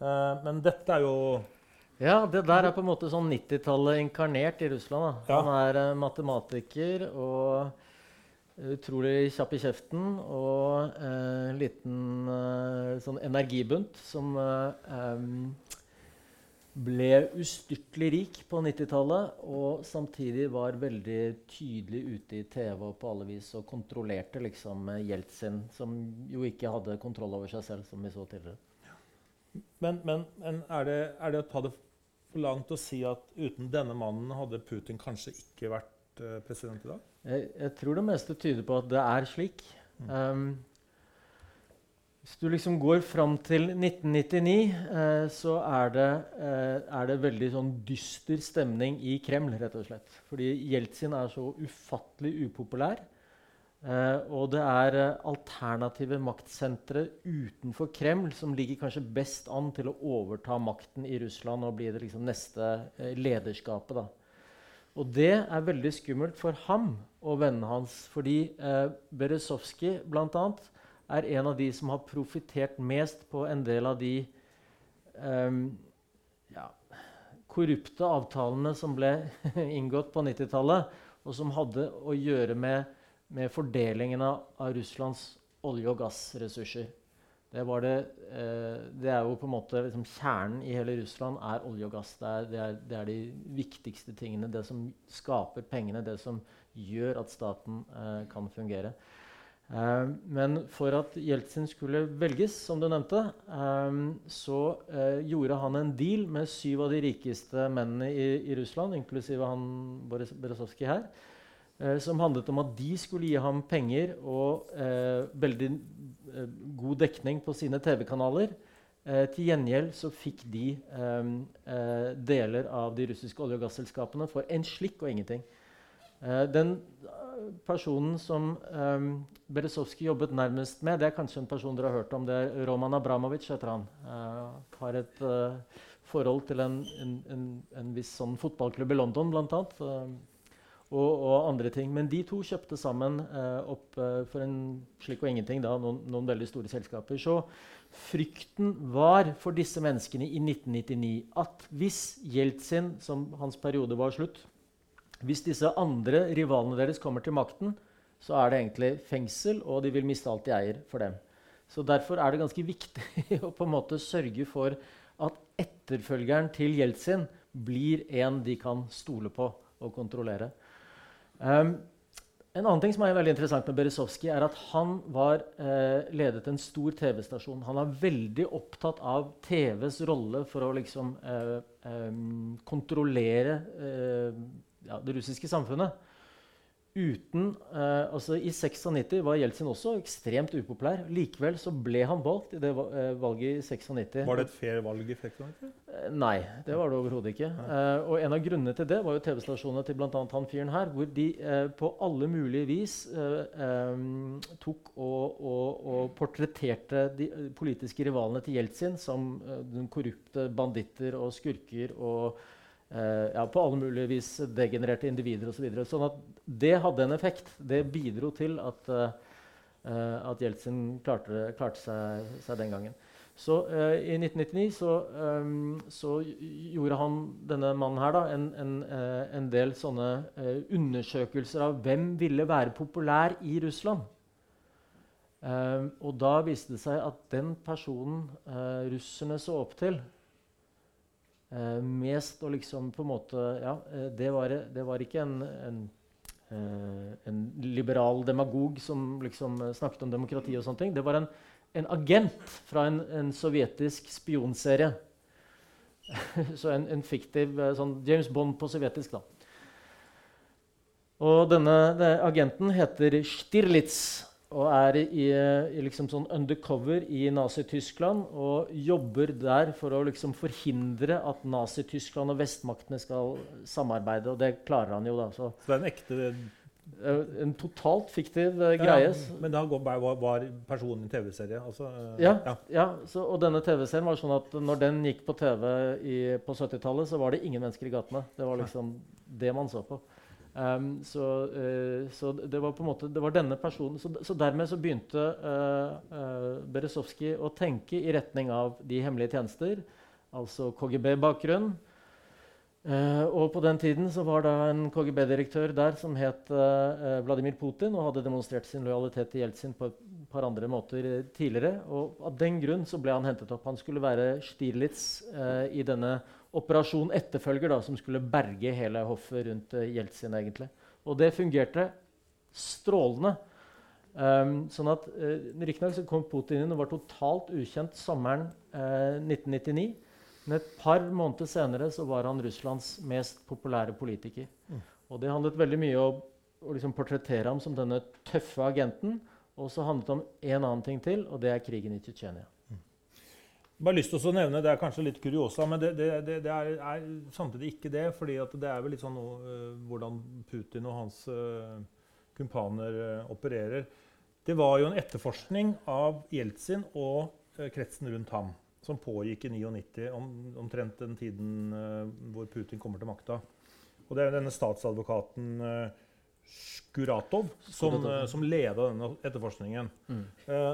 Eh, men dette er jo Ja, det der er på en måte sånn 90-tallet inkarnert i Russland. da. Ja. Han er matematiker og utrolig kjapp i kjeften og en liten sånn energibunt som um, ble ustyrtelig rik på 90-tallet og samtidig var veldig tydelig ute i TV og på alle vis og kontrollerte liksom Jeltsin, som jo ikke hadde kontroll over seg selv, som vi så tidligere. Men, men, men er, det, er, det, å ta det for langt å si at uten denne mannen hadde Putin kanskje ikke vært uh, president i dag? Jeg, jeg, tror det meste tyder på at det er slik. Mm. Um, hvis du liksom går fram til 1999, eh, så er det, eh, er det, veldig sånn dyster stemning i Kreml. rett og slett. Fordi Jeltsin er så ufattelig upopulær. Eh, og det er eh, alternative maktsentre utenfor Kreml som ligger kanskje best an til å overta makten i Russland og bli det liksom neste eh, lederskapet. da. Og det er veldig skummelt for ham og vennene hans, fordi eh, Berezovskij bl.a er en av de som har profitert mest på en del av de um, ja, korrupte avtalene som ble inngått på 90-tallet, og som hadde å gjøre med, med fordelingen av, Russlands olje- og gassressurser. Det, det, eh, det, er jo på en måte liksom, Kjernen i hele Russland er olje og gass. Det er, det, er, det er, de viktigste tingene. Det som skaper pengene. Det som gjør at staten eh, kan fungere. Uh, men for at Jeltsin skulle velges, som du nevnte, um, så uh, gjorde han en deal med syv av de rikeste mennene i, i Russland, inklusive han Berezovskij her, som handlet om at de skulle gi ham penger og veldig god dekning på sine TV-kanaler. til gjengjeld så fikk de deler av de russiske olje- og gasselskapene for en slikk og ingenting. den personen som um, Berezovskij jobbet nærmest med, det er kanskje en person dere har hørt om. Det er Roman Abramovic. heter han. Uh, har et uh, forhold til en, en, en, en, viss sånn fotballklubb i London, bl.a. Uh, og, og, andre ting. Men de to kjøpte sammen uh, opp for en slik og ingenting da, noen, noen, veldig store selskaper. Så frykten var for disse menneskene i 1999 at hvis Jeltsin, som hans periode var slutt, hvis disse andre rivalene deres kommer til makten, så er det egentlig fengsel, og de vil miste alt de eier for dem. Så Derfor er det ganske viktig å på en måte sørge for at etterfølgeren til Jeltsin blir en de kan stole på og kontrollere. Um, en annen ting som er veldig interessant med Berezovskij, er at han var, eh, ledet en stor TV-stasjon. Han er veldig opptatt av TVs rolle for å liksom, eh, eh, kontrollere ja, det russiske samfunnet. Uten, eh, altså I 96 var Jeltsin også ekstremt upopulær. Likevel så ble han valgt i det eh, valget i 96. Var det et fair valg i 96? nei, det var det overhodet ikke. Eh, og en av grunnene til det var jo TV-stasjonene til bl.a. han fyren her, hvor de eh, på alle mulige vis eh, eh, tok og, og, og, portretterte de politiske rivalene til Jeltsin som den korrupte banditter og skurker og ja, på alle mulige vis degenererte individer osv. Så videre. sånn at det hadde en effekt. Det bidro til at, at Jeltsin klarte, klarte seg, seg den gangen. Så uh, I 1999 så, um, så, gjorde han, denne mannen her da, en, en, uh, en del sånne uh, undersøkelser av hvem ville være populær i Russland. Og da viste det seg at den personen russerne så opp til mest og liksom på en måte Ja, det var, det var ikke en, en en liberal demagog som liksom snakket om demokrati og sånne ting. Det var en en agent fra en, en sovjetisk spionserie. Så en, en fiktiv eh, sånn James Bond på sovjetisk, da. Og denne, denne agenten heter Stirlitz og er i, i liksom sånn undercover i Nazi-Tyskland og jobber der for å liksom forhindre at Nazi-Tyskland og vestmaktene skal samarbeide. Og det klarer han jo, da. Så, så det er en ekte Eh, en totalt fiktiv uh, greie. Ja, men da var, var personen i TV-serie? Altså, uh, ja. ja. ja så, og denne TV-serien var sånn at når den gikk på TV i, på 70-tallet, så var det ingen mennesker i gatene. Det var liksom det man så på. Um, så, uh, så, det var på en måte det var denne personen Så, så dermed så begynte uh, Berezovskij å tenke i retning av de hemmelige tjenester, altså KGB-bakgrunn. Uh, og På den tiden så var det en KGB-direktør der som het uh, Vladimir Putin og hadde demonstrert sin lojalitet til Jeltsin på et par andre måter uh, tidligere. og Av den grunn så ble han hentet opp. Han skulle være Stirlitz i denne operasjon etterfølger da, som skulle berge hele hoffet rundt Jeltsin. egentlig. Og det fungerte strålende. Um, sånn at uh, Riktignok kom Putin inn og var totalt ukjent sommeren 1999. Men et par måneder senere så var han Russlands mest populære politiker. Mm. Og det handlet veldig mye om å liksom portrettere ham som denne tøffe agenten. Og så handlet det om en annen ting til, og det er krigen i Tsjetsjenia. Bare lyst til å nevne, Det er kanskje litt kuriosa, men det, det, det, er, er, samtidig ikke det. fordi det er vel litt sånn uh, hvordan Putin og hans uh, kumpaner uh, opererer. Det var jo en etterforskning av Jeltsin og kretsen rundt ham som pågikk i 99, om, omtrent den tiden hvor Putin kommer til makta. Og det er denne statsadvokaten Skuratov som, uh, som leda denne etterforskningen. Mm.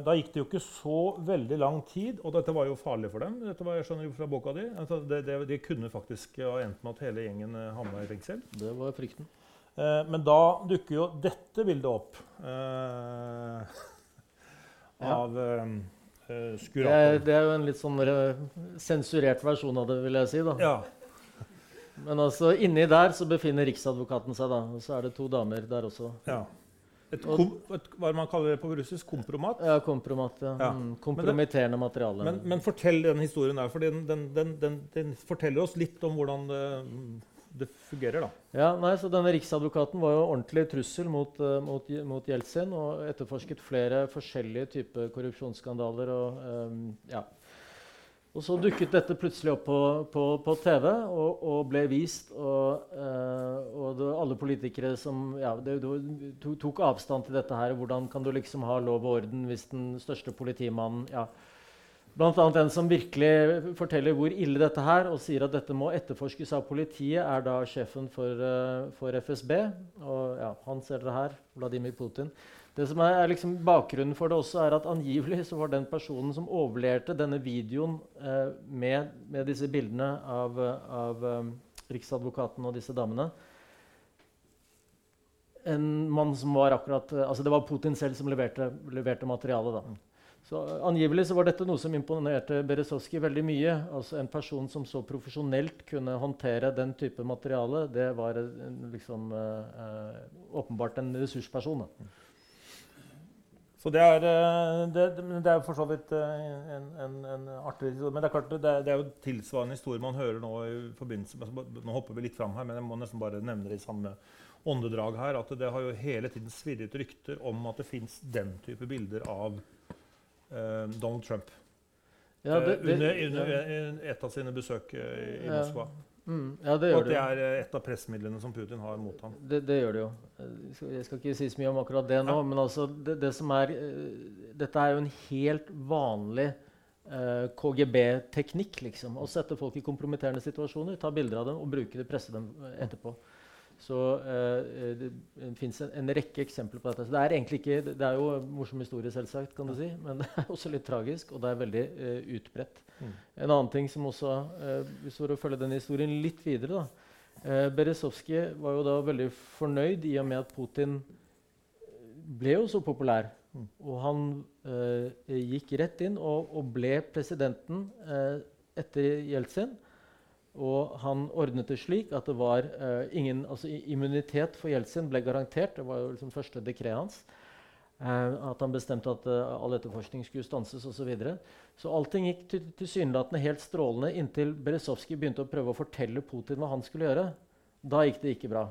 da gikk det jo ikke så veldig lang tid, og dette var jo farlig for dem. Dette var, jeg skjønner jo fra boka di. Altså, det, det, de kunne faktisk ha endt med at hele gjengen uh, havna i fengsel. Det var frykten. men da dukker jo dette bildet opp av ja. Uh, det, er, det, er, jo en litt sånn sensurert versjon av det, vil jeg si. da. Ja. Men altså, inni der så befinner Riksadvokaten seg, da. Og så er det to damer der også. Ja. Et, kom, et, hva man kaller det på russisk? Kompromat? Ja, kompromat, ja. ja. Mm, kompromitterende materiale. Men, men, fortell den historien der, for den, den, den, den, forteller oss litt om hvordan det det fungerer, da. Ja, nei, så denne Riksadvokaten var jo ordentlig trussel mot, uh, mot, mot Jeltsin og etterforsket flere forskjellige typer korrupsjonsskandaler. Og, um, ja. Og så dukket dette plutselig opp på, på, på TV og, og, ble vist. Og, eh, og alle politikere som ja, det, det, tok avstand til dette her. Hvordan kan du liksom ha lov og orden hvis den største politimannen ja, Blant annet en som virkelig forteller hvor ille dette her, og sier at dette må etterforskes av politiet, er da sjefen for, uh, for FSB. Og ja, Han ser dere her, Vladimir Putin. Det som er, er liksom Bakgrunnen for det også er at angivelig så var den personen som overleverte denne videoen eh, med, med, disse bildene av, av um, Riksadvokaten og disse damene en mann som var akkurat, altså Det var Putin selv som leverte, leverte materialet. da. Så Angivelig så var dette noe som imponerte Berezovskij veldig mye. Altså En person som så profesjonelt kunne håndtere den type materiale, det var liksom, uh, åpenbart en ressursperson. Da. Så det er, eh, det, det er for så vidt en, en, en artig Men det er klart, det er, det er jo tilsvarende historie man hører nå i forbindelse med Nå hopper vi litt fram her, men jeg må nesten bare nevne det i samme åndedrag her. At det har jo hele tiden svirret rykter om at det fins den type bilder av eh, Donald Trump. Ja, det, eh, det, under, under et av sine besøk i, i Ja. Mm, ja, det Og at det. er eh, et av pressmidlene som Putin har mot ham. Det, det gjør det jo. Eh, Jeg skal, ikke si så mye om akkurat det nå, Ja. men altså det, det som er eh, Dette er jo en helt vanlig eh, KGB-teknikk, liksom. Å sette folk i kompromitterende situasjoner, ta bilder av dem og bruke det, presse dem etterpå. Så eh, det, det fins en, en rekke eksempler på dette. Så det er egentlig ikke, det er jo en morsom historie, selvsagt, kan du si, men det er også litt tragisk, og det er veldig eh, utbredt. Mm. En annen ting som også, eh, hvis vi følger følge den historien litt videre da, eh, Berezovskij var jo da veldig fornøyd i og med at Putin ble jo så populær. Mm. Og han eh, gikk rett inn og, og ble presidenten eh, etter Jeltsin. Og han ordnet det slik at det var uh, ingen altså Immunitet for Jeltsin ble garantert. Det var jo liksom første dekret hans. Uh, at han bestemte at uh, all etterforskning skulle stanses osv. Så, videre. så allting gikk til- tilsynelatende helt strålende inntil Berezovskij begynte å prøve å fortelle Putin hva han skulle gjøre. Da gikk det ikke bra.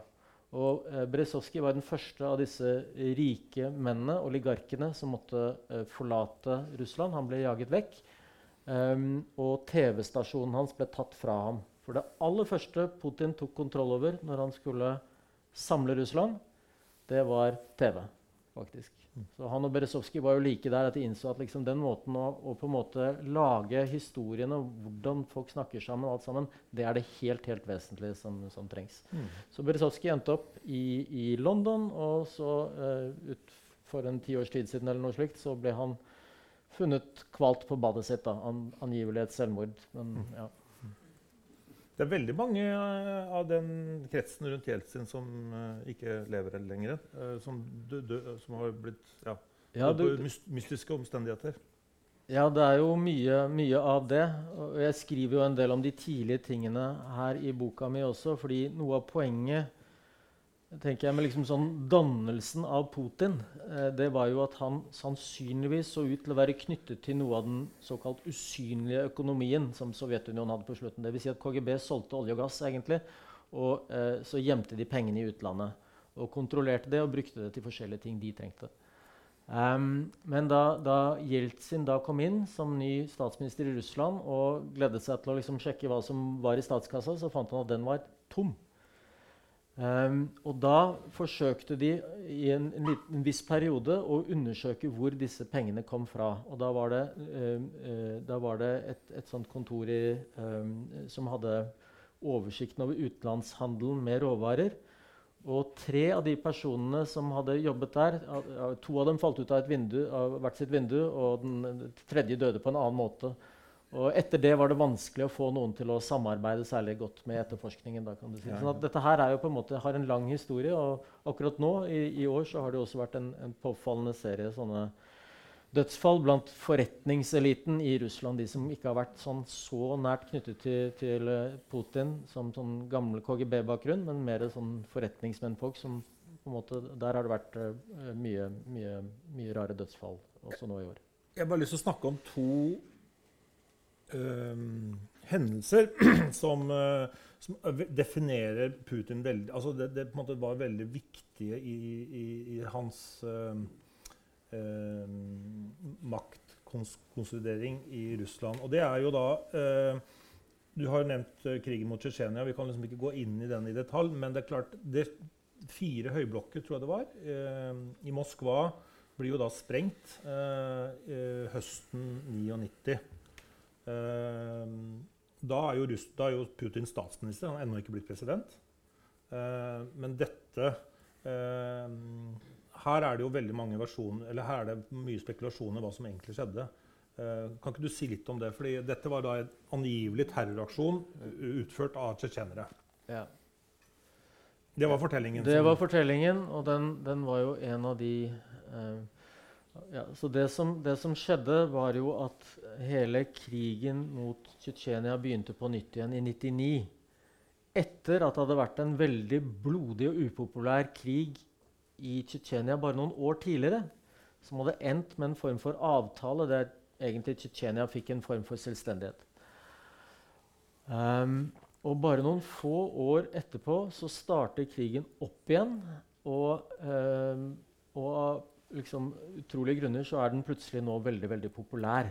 Og eh, Berezovskij var den første av disse rike mennene, oligarkene, som måtte eh, forlate Russland. Han ble jaget vekk. Um, og TV-stasjonen hans ble tatt fra ham. For det aller første Putin tok kontroll over når han skulle samle Russland, det var TV, faktisk. Så han og Berezovskij var jo like der at de innså at liksom den måten å, å på en måte lage historiene, hvordan folk snakker sammen, og alt sammen, det er det helt helt vesentlige som, som trengs. Så Berezovskij endte opp i, i London, og så uh, ut for en tiårs tid siden eller noe slikt, så ble han funnet kvalt på badet sitt. da, an, Angivelig et selvmord. Men ja. Det er veldig mange eh, av den kretsen rundt Jeltsin som eh, ikke lever lenger. eh, som, dø, som har blitt ja, Ja, du, på mystiske omstendigheter. ja, det er jo mye, mye av det. Og jeg skriver jo en del om de tidlige tingene her i boka mi også, fordi noe av poenget tenker jeg med liksom sånn Dannelsen av Putin eh, det var jo at han sannsynligvis så ut til å være knyttet til noe av den såkalt usynlige økonomien som Sovjetunionen hadde på slutten. Dvs. Si at KGB solgte olje og gass, egentlig, og eh, så gjemte de pengene i utlandet. Og kontrollerte det og brukte det til forskjellige ting de trengte. Um, men da, da Jeltsin da kom inn som ny statsminister i Russland og gledet seg til å liksom sjekke hva som var i statskassa, så fant han at den var tom. Ehm, og da forsøkte de i en, en, en viss periode å undersøke hvor disse pengene kom fra. Og da var det, um, uh, da var det et, et sånt kontor i, um, som hadde oversikten over utenlandshandelen med råvarer. Og tre av de personene som hadde jobbet der, to av dem falt ut av, vindu, av hvert sitt vindu, og den tredje døde på en annen måte. Og etter det var det vanskelig å få noen til å samarbeide særlig godt med etterforskningen. Da, kan du si. Sånn at dette her er jo på en måte, har en lang historie, og akkurat nå i, i år så har det også vært en, en påfallende serie sånne dødsfall blant forretningseliten i Russland. De som ikke har vært sånn så nært knyttet til, til eh, Putin som sånn gamle KGB-bakgrunn, men mer sånn forretningsmennfolk som på en måte, Der har det vært eh, mye, mye, mye rare dødsfall også nå i år. Jeg har bare lyst til å snakke om to hendelser som, øh, som definerer Putin veldig altså det, det på en måte var veldig viktige i, i, i hans øhm, maktkonsolidering i Russland. Og det er jo da øh, Du har nevnt krigen mot Tsjetsjenia. Vi kan liksom ikke gå inn i den i detalj, men det er klart det Fire høyblokker, tror jeg det var, øh, i Moskva blir jo da sprengt eh, eh, høsten 99. Eh, da, er jo Russ, da er jo Putin statsminister, han har ennå ikke blitt president. Eh, men dette eh, Her er det jo veldig mange versjoner, eller her er det mye spekulasjoner hva som egentlig skjedde. Eh, kan ikke du si litt om det? Fordi dette var da en angivelig terroraksjon utført av tsjetsjenere. Ja. Det var fortellingen. Det var fortellingen, og den, den var jo en av de eh, ja, Så det som, det som skjedde, var jo at hele krigen mot Tsjetsjenia begynte på nytt igjen i 99. Etter at det hadde vært en veldig blodig og upopulær krig i Tsjetsjenia bare noen år tidligere, som hadde endt med en form for avtale der egentlig Tsjetsjenia fikk en form for selvstendighet. Um, og bare noen få år etterpå så starter krigen opp igjen. Og, um, og liksom, utrolige grunner så er den plutselig nå veldig veldig populær.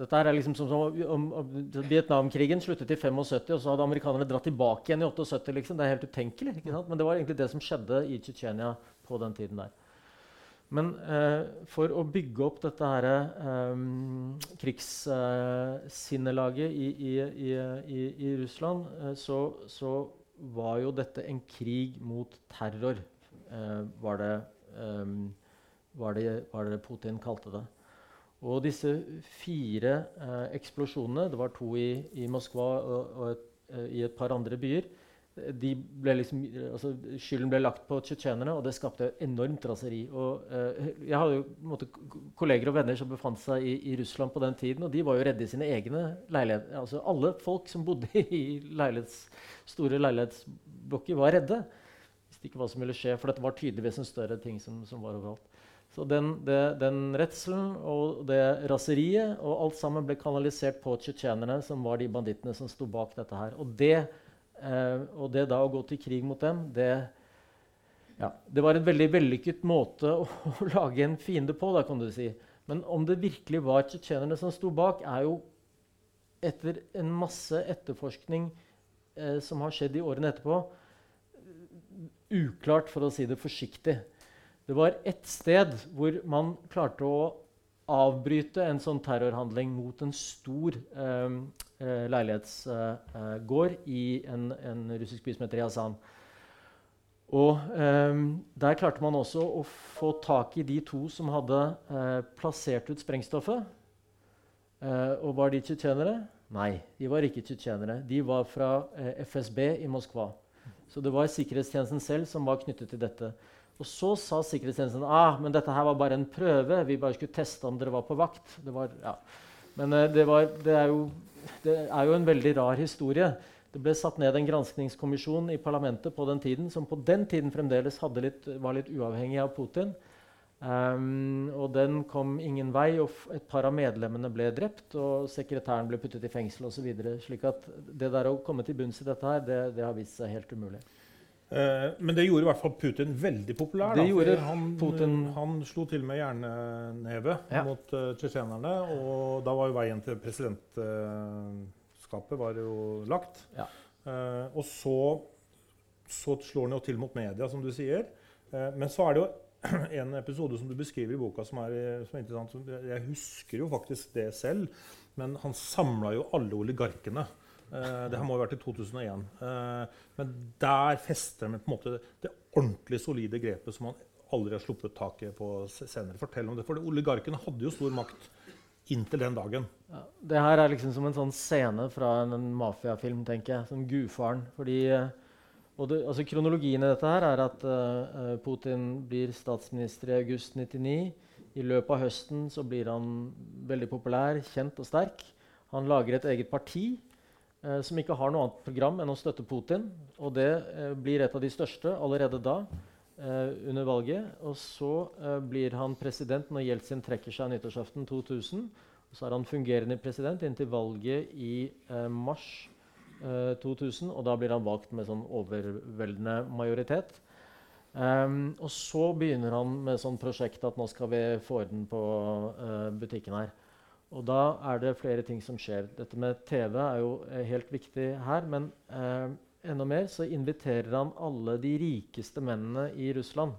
Dette er liksom som, som om, om, Vietnamkrigen sluttet i 75, og så hadde amerikanerne dratt tilbake igjen i 78. Liksom. Det er helt utenkelig. ikke sant? Men det var egentlig det som skjedde i Tsjetsjenia på den tiden der. Men eh, for å bygge opp dette her, eh, krigssinnelaget i, i, i, i, Russland, eh, så, så, var jo dette en krig mot terror, eh, var det, eh, var, det, var, det, Putin kalte det. Og disse fire eh, eksplosjonene, det var to i, Moskva og, og et, i et par andre byer, ble liksom, altså, skylden ble lagt på tsjetsjenerne, og det skapte enormt raseri. Og, eh, jeg hadde jo måtte, kolleger og venner som befant seg i, i, Russland på den tiden, og de var jo redde i sine egne leiligheter. Altså, alle folk som bodde i leilighets, store leilighetsblokker, var redde. Visste ikke hva som ville skje, for dette var tydeligvis en større ting som, som var overalt. Så den, det, den redselen og det raseriet og alt sammen ble kanalisert på tsjetsjenerne, som var de bandittene som sto bak dette her. Og det Eh, og det da å gå til krig mot dem, det, ja, det var en veldig vellykket måte å, å, lage en fiende på. Da, kan du si. Men om det virkelig var tsjetsjenerne som sto bak, er jo etter en masse etterforskning eh, som har skjedd i årene etterpå, uklart, for å si det forsiktig. Det var ett sted hvor man klarte å avbryte en sånn terrorhandling mot en stor eh, eh leilighetsgård eh, i en, en, russisk by som heter Yazan. Og eh, Der klarte man også å få tak i de to som hadde eh, plassert ut sprengstoffet. Eh, og var de tsjetsjenere? Nei, de var ikke tsjetsjenere. De var fra FSB i Moskva. Så det var sikkerhetstjenesten selv som var knyttet til dette. Og så sa sikkerhetstjenesten ah, men dette her var bare en prøve. Vi bare skulle teste om dere var på vakt. Det var, ja. Men uh, det, var, det, er jo, det, er jo, en veldig rar historie. Det ble satt ned en granskningskommisjon i parlamentet på den tiden som på den tiden fremdeles litt, var litt uavhengig av Putin. Um, og den kom ingen vei, og et par av medlemmene ble drept. Og sekretæren ble puttet i fengsel osv. Slik at det der å komme til bunns i dette her, det, det har vist seg helt umulig. Uh, men det gjorde i hvert fall Putin veldig populær. Det gjorde han, Putin... han slo til med jernneve ja. mot uh, tsjetsjenerne. Og da var jo veien til presidentskapet var jo lagt. Ja. Uh, og så, så, slår han jo til mot media, som du sier. men så er det jo en episode som du beskriver i boka som er, som er interessant. Jeg husker jo faktisk det selv. Men han samla jo alle oligarkene. Uh, det her må ha vært i 2001. Uh, eh, men der fester han på en måte det ordentlig solide grepet som han aldri har sluppet taket på senere. Fortell om det, for Oligarkene hadde jo stor makt inntil den dagen. Ja, det her er liksom som en sånn scene fra en, en mafiafilm, tenker jeg. Som gudfaren. Fordi, uh, det, altså Kronologien i dette her er at Putin blir statsminister i august 99. I løpet av høsten så blir han veldig populær, kjent og sterk. Han lager et eget parti uh, som ikke har noe annet program enn å støtte Putin. Og det uh, blir et av de største allerede da, under valget. Og så blir han president når Jeltsin trekker seg nyttårsaften 2000. Og så er han fungerende president inntil valget i mars 2000. Eh, og da blir han valgt med sånn overveldende majoritet. Um, og så begynner han med sånn prosjekt at nå skal vi få orden på butikken her. Og da er det flere ting som skjer. Dette med TV er jo eh, helt viktig her. Men uh, enda mer så inviterer han alle de rikeste mennene i Russland.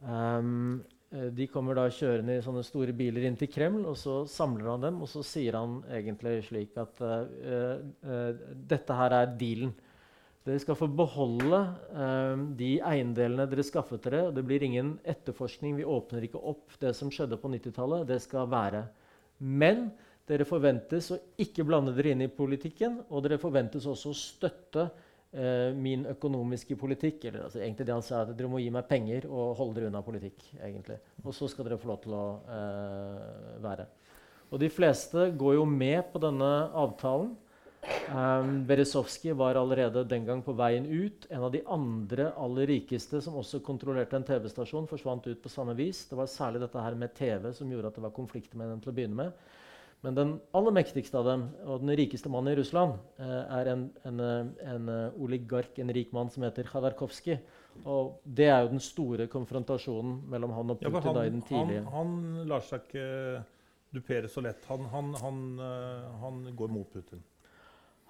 Um, de kommer da kjørende i sånne store biler inn til Kreml, og så samler han dem. Og så sier han egentlig slik at uh, uh, dette her er dealen. Dere skal få beholde uh, de eiendelene dere skaffet dere. og Det blir ingen etterforskning. Vi åpner ikke opp det som skjedde på 90-tallet. Det skal være. Men dere forventes å ikke blande dere inn i politikken, og dere forventes også å støtte eh, min økonomiske politikk. Eller altså, egentlig det han sa, at dere må gi meg penger og holde dere unna politikk. egentlig. Og så skal dere få lov til å uh, være. Og de fleste går jo med på denne avtalen. Um, Berezovskij var allerede den gang på veien ut. En av de andre aller rikeste som også kontrollerte en TV-stasjon, forsvant ut på samme vis. Det var særlig dette her med TV som gjorde at det var konflikter med dem til å begynne med. Men den aller mektigste av dem, og den rikeste mannen i Russland, eh, er en, en, eh, en, eh, oligark, en rik mann som heter Khadarkovskij. Og det er jo den store konfrontasjonen mellom han og Putin ja, han, i den tidlige han, han lar seg ikke dupere så lett. Han, han, han, han går mot Putin.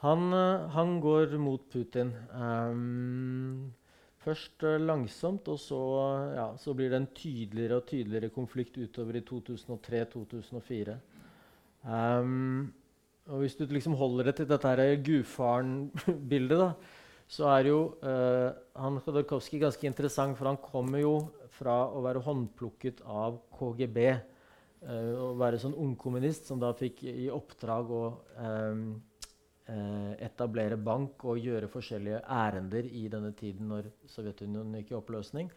Han, han går mot Putin. Um, først langsomt, og så, ja, så, blir det en tydeligere og tydeligere konflikt utover i 2003-2004. Um, og hvis du liksom holder det til dette gudfaren-bildet, så er jo uh, han Khodorkovskij ganske interessant, for han kommer jo fra å være håndplukket av KGB. Uh, å være sånn ungkommunist som da fikk i oppdrag å um, uh, etablere bank og gjøre forskjellige ærender i denne tiden når Sovjetunionen gikk i oppløsning.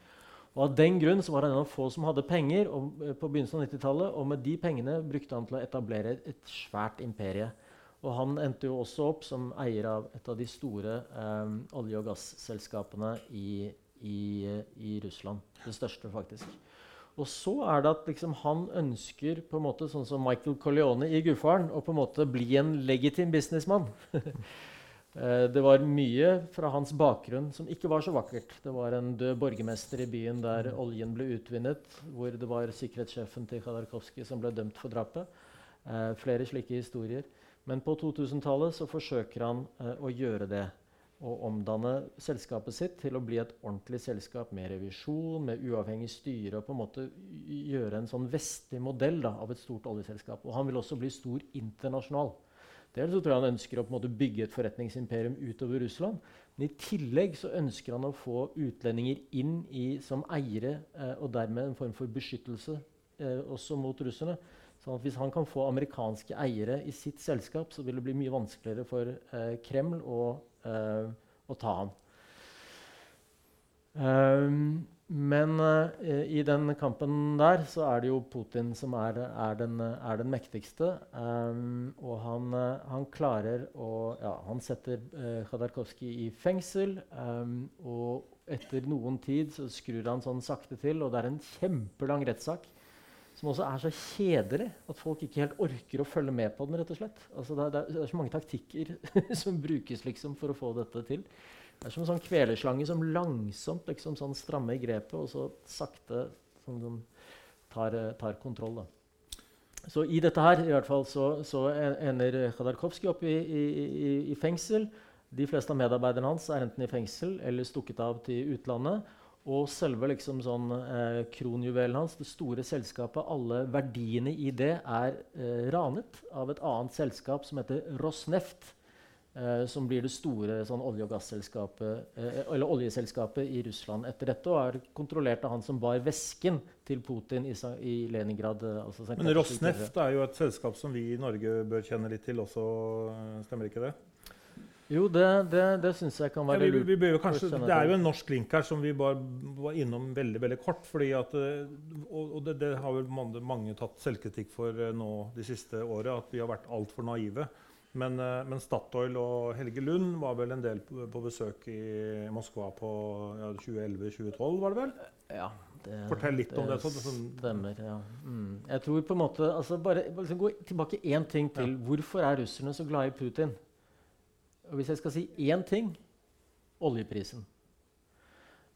Og Av den grunn var han en av få som hadde penger og, på begynnelsen av 90-tallet. Og med de pengene brukte han til å etablere et svært imperie. Og han endte jo også opp som eier av et av de store eh, olje- og gasselskapene i, i, i, Russland. Det største, faktisk. Og så er det at liksom, han ønsker, på en måte, sånn som Michael Corleone i 'Gudfaren', å på en måte bli en legitim businessmann. Eh, det var mye fra hans bakgrunn som ikke var så vakkert. Det var en død borgermester i byen der oljen ble utvinnet, hvor det var sikkerhetssjefen til Khadarkovskij som ble dømt for drapet. Eh, flere slike historier. Men på 2000-tallet så forsøker han eh, å gjøre det. Å omdanne selskapet sitt til å bli et ordentlig selskap med revisjon, med uavhengig styre. og på en måte Gjøre en sånn vestlig modell da, av et stort oljeselskap. Og han vil også bli stor internasjonal. Dels så tror jeg han ønsker å på en måte bygge et forretningsimperium utover Russland. Men i tillegg så ønsker han å få utlendinger inn i, som eiere, eh, og dermed en form for beskyttelse eh, også mot russerne. Sånn at Hvis han kan få amerikanske eiere i sitt selskap, så vil det bli mye vanskeligere for eh, Kreml å, eh, å, ta ham. Um, men uh, i den kampen der så er det jo Putin som er, er, den, er den, mektigste. Um, og han, uh, han, klarer å ja, Han setter uh, Khadarkovskij i fengsel. Um, og etter noen tid så skrur han sånn sakte til, og det er en kjempelang rettssak som også er så kjedelig at folk ikke helt orker å følge med på den. rett og slett. Altså, det, er, det, er, så mange taktikker som brukes liksom, for å få dette til. Det er som en sånn kveleslange som langsomt liksom, sånn, strammer i grepet, og så sakte sånn, sånn, tar, tar, kontroll. Da. Så i dette her i hvert fall, så, så ender Khadarkovskij opp i, i, i, i fengsel. De fleste av medarbeiderne hans er enten i fengsel eller stukket av til utlandet. Og selve liksom sånn, eh, kronjuvelen hans, det store selskapet, alle verdiene i det, er eh, ranet av et annet selskap som heter Rosneft. Eh, som blir det store sånn, olje- og gasselskapet, eh, eller oljeselskapet i Russland etter dette. Og er kontrollert av han som bar vesken til Putin i, i Leningrad. Eh, altså Men Rosneft er jo et selskap som vi i Norge bør kjenne litt til også, eh, stemmer ikke det? Jo, det, det, det syns jeg kan være ja, vi, vi, kanskje, Det er jo en norsk link her som vi bare var innom veldig veldig kort. fordi at, eh, Og, og det, det, har vel mange, mange, tatt selvkritikk for eh, nå de siste året, at vi har vært altfor naive. Men, eh, men, Statoil og Helge Lund var vel en del på, på besøk i Moskva på ja, 2011-2012, var det vel? Ja. Det, Fortell litt om det. Sånn. Stemmer, ja. Mm. Jeg tror på en måte, altså Bare liksom, gå tilbake én ting til. Ja. Hvorfor er russerne så glade i Putin? Og hvis jeg skal si én ting oljeprisen.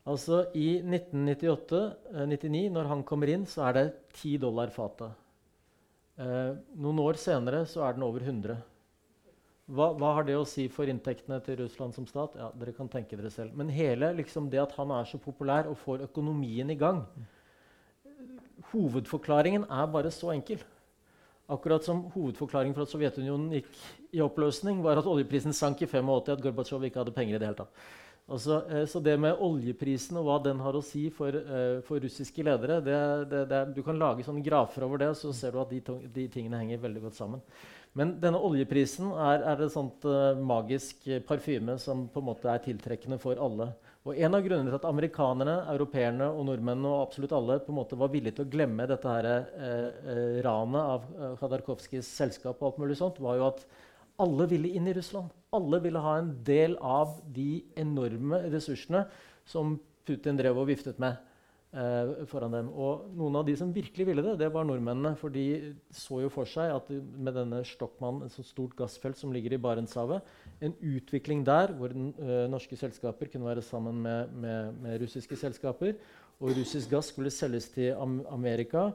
Altså I 1998-99, når han kommer inn, så er det 10 dollar fatet. Eh, noen år senere så er den over 100. Hva, hva, har det å si for inntektene til Russland som stat? Ja, dere kan tenke dere selv. Men hele liksom, det at han er så populær og får økonomien i gang Hovedforklaringen er bare så enkel. Akkurat som hovedforklaringen for at Sovjetunionen gikk i oppløsning, var at oljeprisen sank i 85, at Gorbatsjov ikke hadde penger i det hele tatt. Altså, eh, så det med oljeprisen og hva den har å si for, eh, for russiske ledere det, det, det, Du kan lage sånne grafer over det, så ser du at de, de, tingene henger veldig godt sammen. Men denne oljeprisen er, er et sånt uh, magisk parfyme som på en måte er tiltrekkende for alle. Og En av grunnene til at amerikanerne, europeerne og nordmennene og absolutt alle på en måte var villige til å glemme dette her, eh, eh, ranet av eh, Khadarkovskijs selskap, og alt mulig sånt, var jo at alle ville inn i Russland. Alle ville ha en del av de enorme ressursene som Putin drev og viftet med eh, foran dem. Og noen av de som virkelig ville det, det var nordmennene. For de så jo for seg at med denne Stockmann, et så stort gassfelt som ligger i Barentshavet, en utvikling der hvor ø, norske selskaper kunne være sammen med, med, med, russiske selskaper, og russisk gass skulle selges til Am Amerika.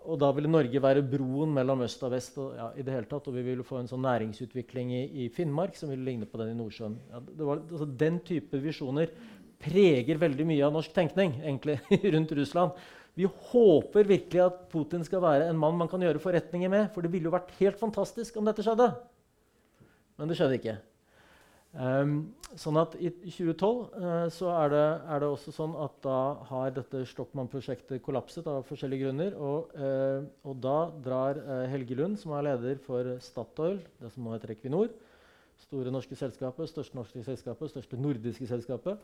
og da ville Norge være broen mellom øst og vest. Og, ja, i det hele tatt, og vi ville få en sånn næringsutvikling i, i Finnmark som ville ligne på den i Nordsjøen. Ja, var, altså, den type visjoner preger veldig mye av norsk tenkning egentlig, rundt Russland. Vi håper virkelig at Putin skal være en mann man kan gjøre forretninger med. For det ville jo vært helt fantastisk om dette skjedde. Men det skjedde ikke. Um, sånn at I 2012 uh, så er det, er det, også sånn at da har dette Stockmann-prosjektet kollapset av forskjellige grunner. Og, uh, og da drar uh, Helge Lund, som er leder for Statoil, det som nå heter Equinor, store norske selskapet, største norske selskapet, største nordiske selskapet,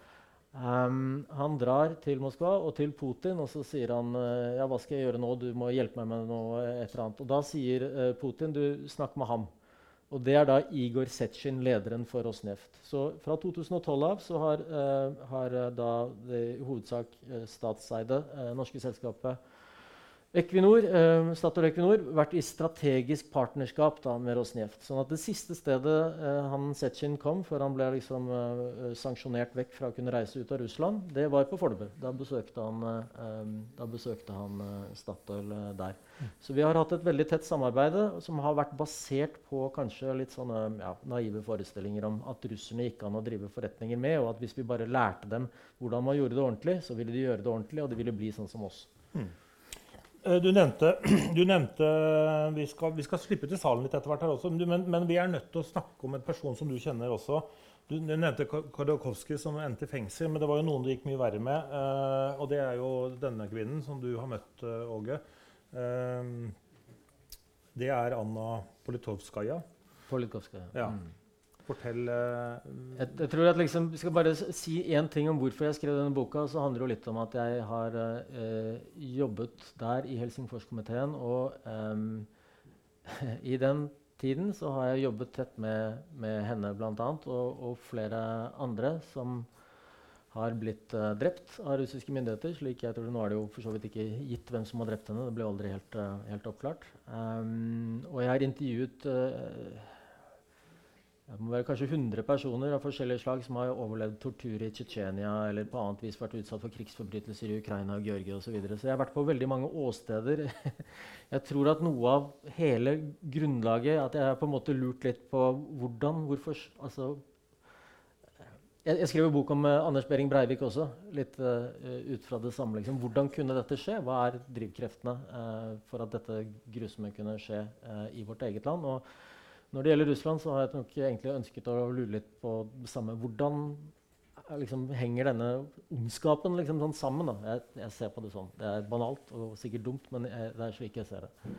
um, han drar til Moskva og til Putin og så sier han ja, hva skal jeg gjøre nå, du må hjelpe meg med noe. et eller annet. Og da sier Putin du snakk med ham. Og det er da Igor Setsjin, lederen for Rosneft. Så fra 2012 av så har, uh, har uh, da det i hovedsak uh, statseide norske selskapet Equinor, eh, Statoil Equinor vært i strategisk partnerskap da, med Rosneft. Sånn at det siste stedet eh, han Setsjin kom før han ble liksom, eh, sanksjonert vekk fra å kunne reise ut av Russland, det var på Fornebu. Da besøkte han, eh, da besøkte han eh, Statoil eh, der. Så vi har hatt et veldig tett samarbeid som har vært basert på kanskje litt sånne ja, naive forestillinger om at russerne gikk an å drive forretninger med, og at hvis vi bare lærte dem hvordan man gjorde det ordentlig, så ville de gjøre det ordentlig, og det ville bli sånn som oss. Mm. Eh, du nevnte, du nevnte vi, skal, vi, skal, slippe til salen litt etter hvert, her også, men, men, vi er nødt til å snakke om en person som du kjenner også. Du, du nevnte Khodorkovsky som endte i fengsel, men det var jo noen du gikk mye verre med. Uh, og det er jo denne kvinnen som du har møtt, uh, Åge. Uh, det er Anna Politovskaja. Politovskaja. Ja. Mm. Fortell uh, jeg, jeg, tror at liksom, Vi skal bare si én ting om hvorfor jeg skrev denne boka. Så handler det litt om at jeg har uh, jobbet der i Helsingforskomiteen. Og um, i den tiden så har jeg jobbet tett med, med henne bl.a. Og, og flere andre som har blitt uh, drept av russiske myndigheter. slik jeg tror Nå er det jo for så vidt ikke gitt hvem som har drept henne. Det ble aldri helt, helt oppklart. Um, og jeg har intervjuet det må være kanskje 100 personer av forskjellige slag som har overlevd tortur i Tsjetsjenia eller på annet vis vært utsatt for krigsforbrytelser i Ukraina og Georgia osv. Så, videre. så jeg har vært på veldig mange åsteder. jeg tror at noe av hele grunnlaget At jeg har på en måte lurt litt på hvordan hvorfor, altså, jeg, jeg skrev en bok om uh, Anders Behring Breivik også. litt uh, ut fra det samme. Liksom. Hvordan kunne dette skje? Hva er drivkreftene uh, for at dette grusomme kunne skje i vårt eget land? Og når det gjelder Russland, så har jeg nok egentlig ønsket å lure litt på det samme. Hvordan liksom, henger denne ondskapen liksom, sånn sammen? Jeg, jeg, ser på det sånn. Det er banalt og sikkert dumt, men jeg, det er slik jeg ser det.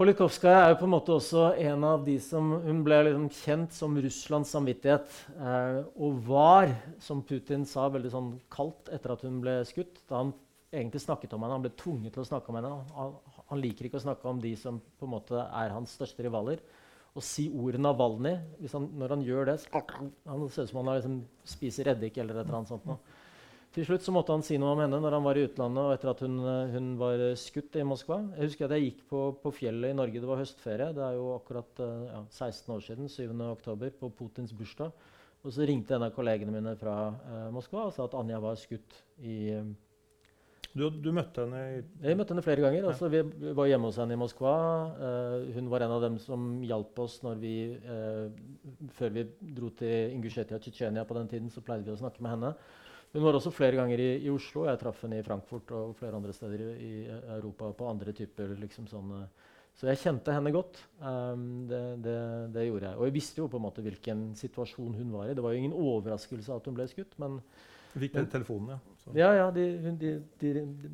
Polikovskaja er jo på en måte også en av de som Hun ble liksom kjent som Russlands samvittighet. Eh, og var, som Putin sa, veldig sånn kaldt etter at hun ble skutt. Da han egentlig snakket om henne. Han ble tvunget til å snakke om henne. Han, han liker ikke å snakke om de som på en måte er hans største rivaler å si ordet Navalny han, Når han gjør det, han ser ut som han liksom spiser eddik eller et eller annet sånt. Nå. Til slutt så måtte han si noe om henne når han var i utlandet og etter at hun, hun var skutt i Moskva. Jeg husker at jeg gikk på, på, fjellet i Norge. Det var høstferie. Det er jo akkurat eh, ja, 16 år siden. 7. oktober, på Putins bursdag. Og så ringte en av kollegene mine fra eh, Moskva og sa at Anja var skutt i eh, du, du, møtte henne i Jeg møtte henne flere ganger. Altså, vi var hjemme hos henne i Moskva. Uh, hun var en av dem som hjalp oss vi, uh, før vi dro til Ingusjetia, Tsjetsjenia på den tiden. så pleide vi å snakke med henne. Hun var også flere ganger i, i Oslo. Jeg traff henne i Frankfurt og flere andre steder i, i Europa på andre typer liksom sånne så jeg kjente henne godt. Um, det, det, det, gjorde jeg. Og jeg visste jo på en måte hvilken situasjon hun var i. Det var jo ingen overraskelse at hun ble skutt. men fikk den telefonen, ja. Så. Ja, ja de, de, de,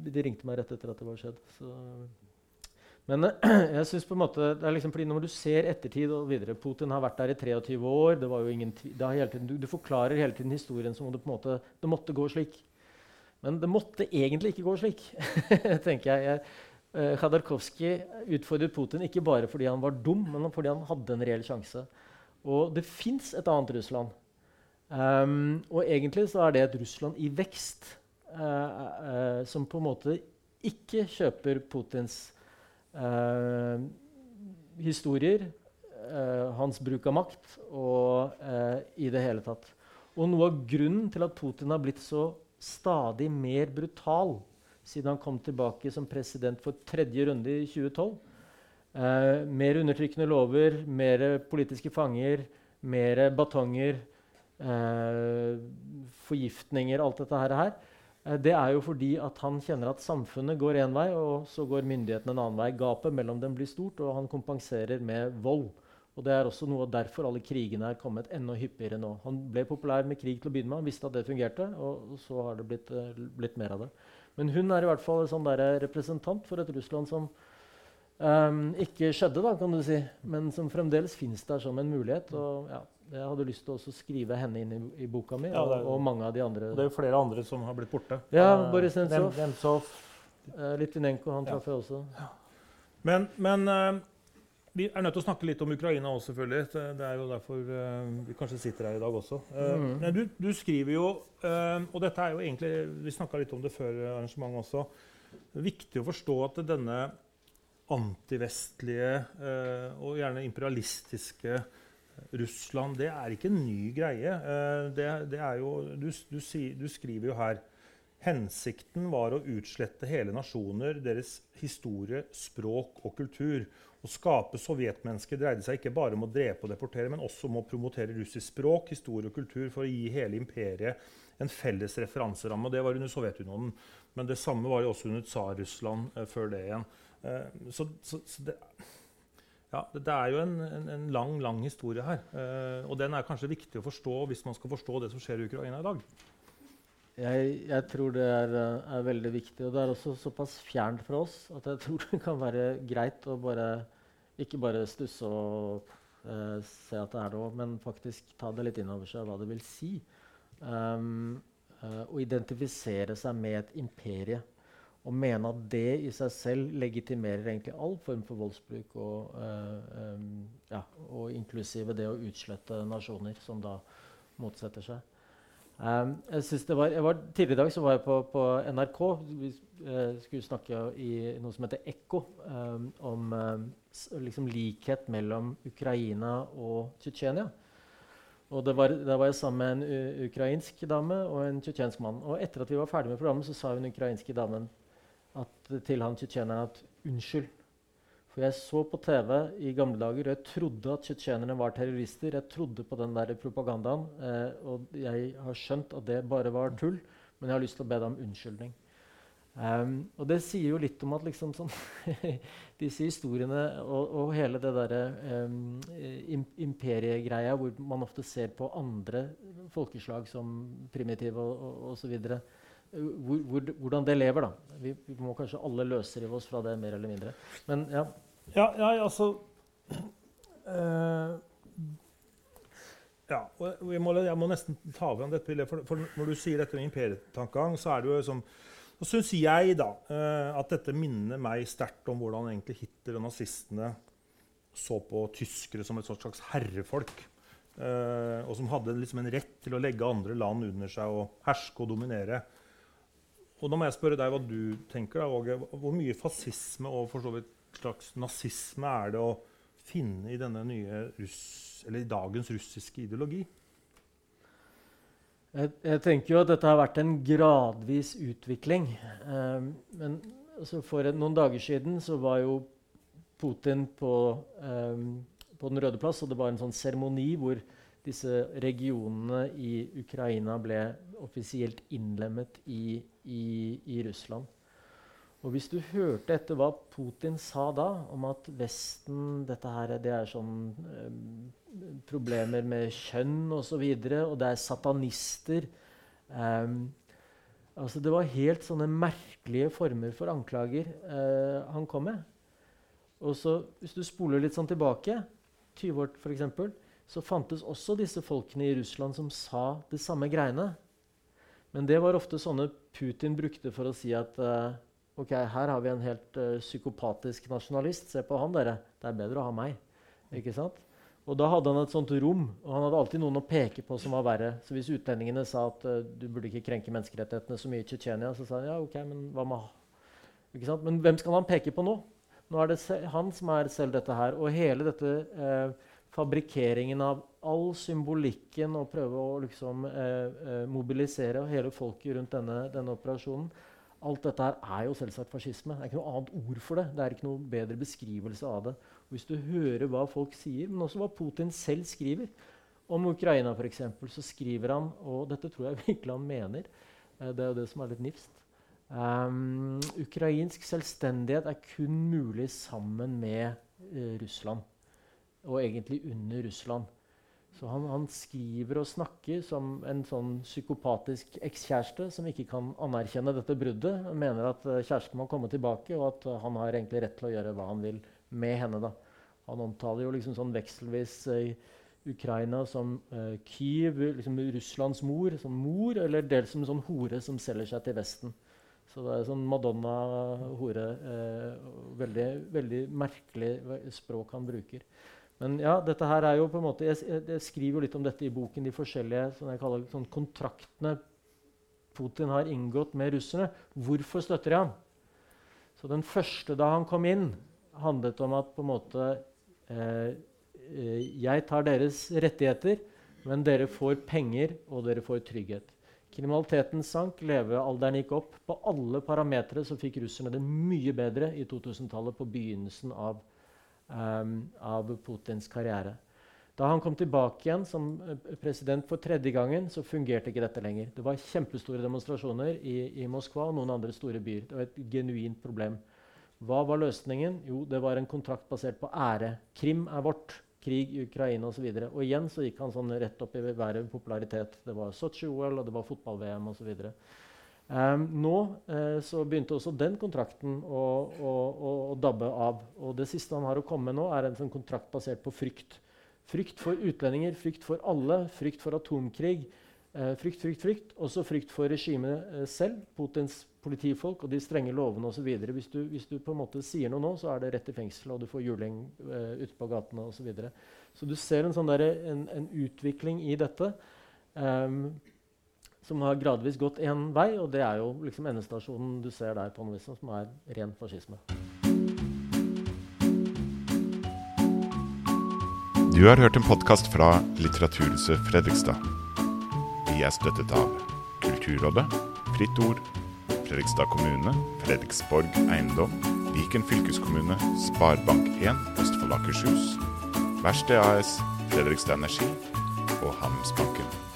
de, ringte meg rett etter at det var skjedd. Så. Men jeg synes på en måte, det er liksom fordi når du ser ettertid og videre Putin har vært der i 23 år. det var jo ingen tiden, du, du, forklarer hele tiden historien som om det på en måte, det måtte gå slik. Men det måtte egentlig ikke gå slik, tenker jeg. jeg uh, Khadarkovskij utfordret Putin ikke bare fordi han var dum, men fordi han hadde en reell sjanse. Og det fins et annet Russland. Um, og egentlig så er det et Russland i vekst uh, uh, som på en måte ikke kjøper Putins uh, historier, hans bruk av makt, og i det hele tatt. Og noe av grunnen til at Putin har blitt så stadig mer brutal siden han kom tilbake som president for tredje runde i 2012. Eh, mer undertrykkende lover, mer politiske fanger, mer batonger, forgiftninger, alt dette her. Eh, det er jo fordi at han kjenner at samfunnet går én vei, og så går myndighetene en annen vei. Gapet mellom dem blir stort, og han kompenserer med vold. Og Det er også noe derfor alle krigene er kommet enda hyppigere nå. Han ble populær med krig til å begynne med, han visste at det fungerte, og så har det blitt, uh, blitt mer av det. Men hun er i hvert fall en sånn representant for et Russland som um, ikke skjedde, da, kan du si, men som fremdeles fins der som en mulighet. og ja, Jeg hadde lyst til å skrive henne inn i, i boka mi, ja, og, og, mange av de andre. Og Det er jo flere andre som har blitt borte. Ja, Boris Nemtsov. Uh, Litvinenko, han traff jeg også. Ja. Men, men uh, vi er nødt til å snakke litt om Ukraina også, selvfølgelig. Det er jo derfor uh, vi kanskje sitter her i dag også. Uh, mm. Men du, du, skriver jo, uh, og dette er jo egentlig Vi snakka litt om det før arrangementet også. Det er viktig å forstå at denne antivestlige og gjerne imperialistiske Russland, det er ikke en ny greie. Det, det er jo, du, du, du skriver jo her Hensikten var å utslette hele nasjoner, deres historie, språk og kultur. Å skape sovjetmennesker dreide seg ikke bare om å drepe og deportere, men også om å promotere russisk språk, historie og kultur for å gi hele imperiet en felles referanseramme. Det var under Sovjetunionen. Men det samme var jo også under Tsar-Russland eh, før det igjen. Eh, så, så, så det, ja, det, er jo en, en, en, lang lang historie her. Eh, og den er kanskje viktig å forstå hvis man skal forstå det som skjer i Ukraina i dag. Jeg, jeg, tror det er, er, veldig viktig. Og det er også såpass fjernt fra oss at jeg tror det kan være greit å bare ikke bare stusse og eh, se at det er noe, men faktisk ta det litt inn over seg hva det vil si. Um, uh, å identifisere seg med et imperie. Og mene at det i seg selv legitimerer egentlig all form for voldsbruk, og, uh, um, ja, og inklusive det å utslette nasjoner som da motsetter seg. Um, jeg var, jeg var, tidligere i dag var jeg på, på NRK. Vi uh, skulle snakke i noe som heter Ekko, um, om liksom likhet mellom Ukraina og Tsjetsjenia. Og var, Da var jeg sammen med en ukrainsk dame og en tsjetsjensk mann. Og etter at vi var ferdig med programmet, så sa hun ukrainske damen til han tsjetsjeneren at unnskyld. For jeg så på TV i gamle dager, og jeg trodde at tsjetsjenerne var terrorister. Jeg trodde på den der propagandaen, eh, og jeg har skjønt at det bare var tull. Men jeg har lyst til å be deg om unnskyldning. Um, og det sier jo litt om at liksom sånn disse historiene og, og, hele det derre um, imperiegreia hvor man ofte ser på andre folkeslag som primitive og osv. Hvor, hvor, hvordan det lever, da. Vi, vi må kanskje alle løsrive oss fra det mer eller mindre. Men ja. Ja, ja altså uh, Ja, og jeg må, jeg må, nesten ta over dette bildet. For, for, når du sier dette med imperietankegang, så er det jo som så syns jeg da, uh, at dette minner meg sterkt om hvordan egentlig Hitler og nazistene så på tyskere som et slags herrefolk. Uh, og som hadde liksom en rett til å legge andre land under seg og herske og dominere. Og da må jeg spørre deg hva du tenker. da, Åge. Hvor mye fascisme og for så vidt slags nazisme er det å finne i denne nye russ, eller i dagens russiske ideologi? Jeg, jeg, tenker jo at dette har vært en gradvis utvikling. Eh, men altså for en, noen dager siden så var jo Putin på, eh, på Den røde plass, og det var en sånn seremoni hvor disse regionene i Ukraina ble offisielt innlemmet i, i, i Russland. Og hvis du hørte etter hva Putin sa da, om at Vesten dette her, det er sånn eh, problemer med kjønn osv., og, så videre, og det er satanister eh, altså Det var helt sånne merkelige former for anklager eh, han kom med. Og så, Hvis du spoler litt sånn tilbake, 20 år f.eks., så fantes også disse folkene i Russland som sa det samme greiene. Men det var ofte sånne Putin brukte for å si at uh, Ok, her har vi en helt uh, psykopatisk nasjonalist. Se på han, dere. Det er bedre å ha meg. Ikke sant? Og da hadde han et sånt rom, og han hadde alltid noen å peke på som var verre. Så hvis utlendingene sa at uh, du burde ikke krenke menneskerettighetene så mye i Tsjetsjenia, så sa han ja, ok, men hva med ikke sant? Men hvem skal han peke på nå? Nå er det han som er selv dette her. Og hele dette fabrikkeringen av all symbolikken og prøve å liksom, mobilisere hele folket rundt denne, denne operasjonen Alt dette her er jo selvsagt fascisme. Det er ikke noe annet ord for det. Det er ikke noe bedre beskrivelse av det. Hvis du hører hva folk sier, men også hva Putin selv skriver om Ukraina, f.eks., så skriver han, og dette tror jeg virkelig han mener, eh, det er jo det som er litt nifst um, Ukrainsk selvstendighet er kun mulig sammen med uh, Russland. Og egentlig under Russland. Så han, han, skriver og snakker som en sånn psykopatisk ekskjæreste som ikke kan anerkjenne dette bruddet. Han mener at uh, kjæresten må komme tilbake, og at uh, han har egentlig rett til å gjøre hva han vil med henne. da. Han omtaler jo liksom sånn vekselvis eh, Ukraina som Kyiv, liksom Russlands mor, som mor, eller dels som en sånn hore som selger seg til Vesten. Så det er sånn Madonna-hore. veldig, veldig merkelig språk han bruker. Men ja, dette her er jo på en måte, jeg, jeg skriver jo litt om dette i boken, de forskjellige sånn jeg kaller sånn kontraktene Putin har inngått med russerne. Hvorfor støtter de ham? Så den første da han kom inn, handlet om at på en måte eh, eh, Jeg tar deres rettigheter, men dere får penger, og dere får trygghet. Kriminaliteten sank, levealderen gikk opp. På alle parametere fikk russerne det mye bedre i 2000-tallet, på begynnelsen av um, av Putins karriere. Da han kom tilbake igjen som eh, president for tredje gangen, så fungerte ikke dette lenger. Det var kjempestore demonstrasjoner i, i, Moskva og noen andre store byer. Det var et genuint problem. Hva var løsningen? Jo, det var en kontrakt basert på ære. Krim er vårt. Krig i Ukraina osv. Og, så og igjen så gikk han sånn rett opp i været popularitet. Det var Sotsji-OL, og det var fotball-VM osv. Um, nå uh, så begynte også den kontrakten å, å, å, å, dabbe av. Og det siste han har å komme med nå, er en sånn kontrakt basert på frykt. Frykt for utlendinger, frykt for alle, frykt for atomkrig. Uh, frykt, frykt, frykt. Også frykt for regimet uh, selv, Putins politifolk og de strenge lovene osv. Hvis, du, hvis du på en måte sier noe nå, så er det rett i fengsel, og du får juling uh, ute på gatene osv. Så, videre. så du ser en, sånn der, en, en utvikling i dette. Um, som har gradvis gått én vei, og det er jo liksom endestasjonen du ser der, på noe vis, som er ren fascisme. Du har hørt en podkast fra Litteraturhuset Fredrikstad. Vi er støttet av Kulturrådet, Fritt Ord, Fredrikstad kommune, Fredriksborg eiendom, Viken fylkeskommune, Sparebank1 Østfold Akershus, Verksted AS, Fredrikstad Energi og Handelsbanken.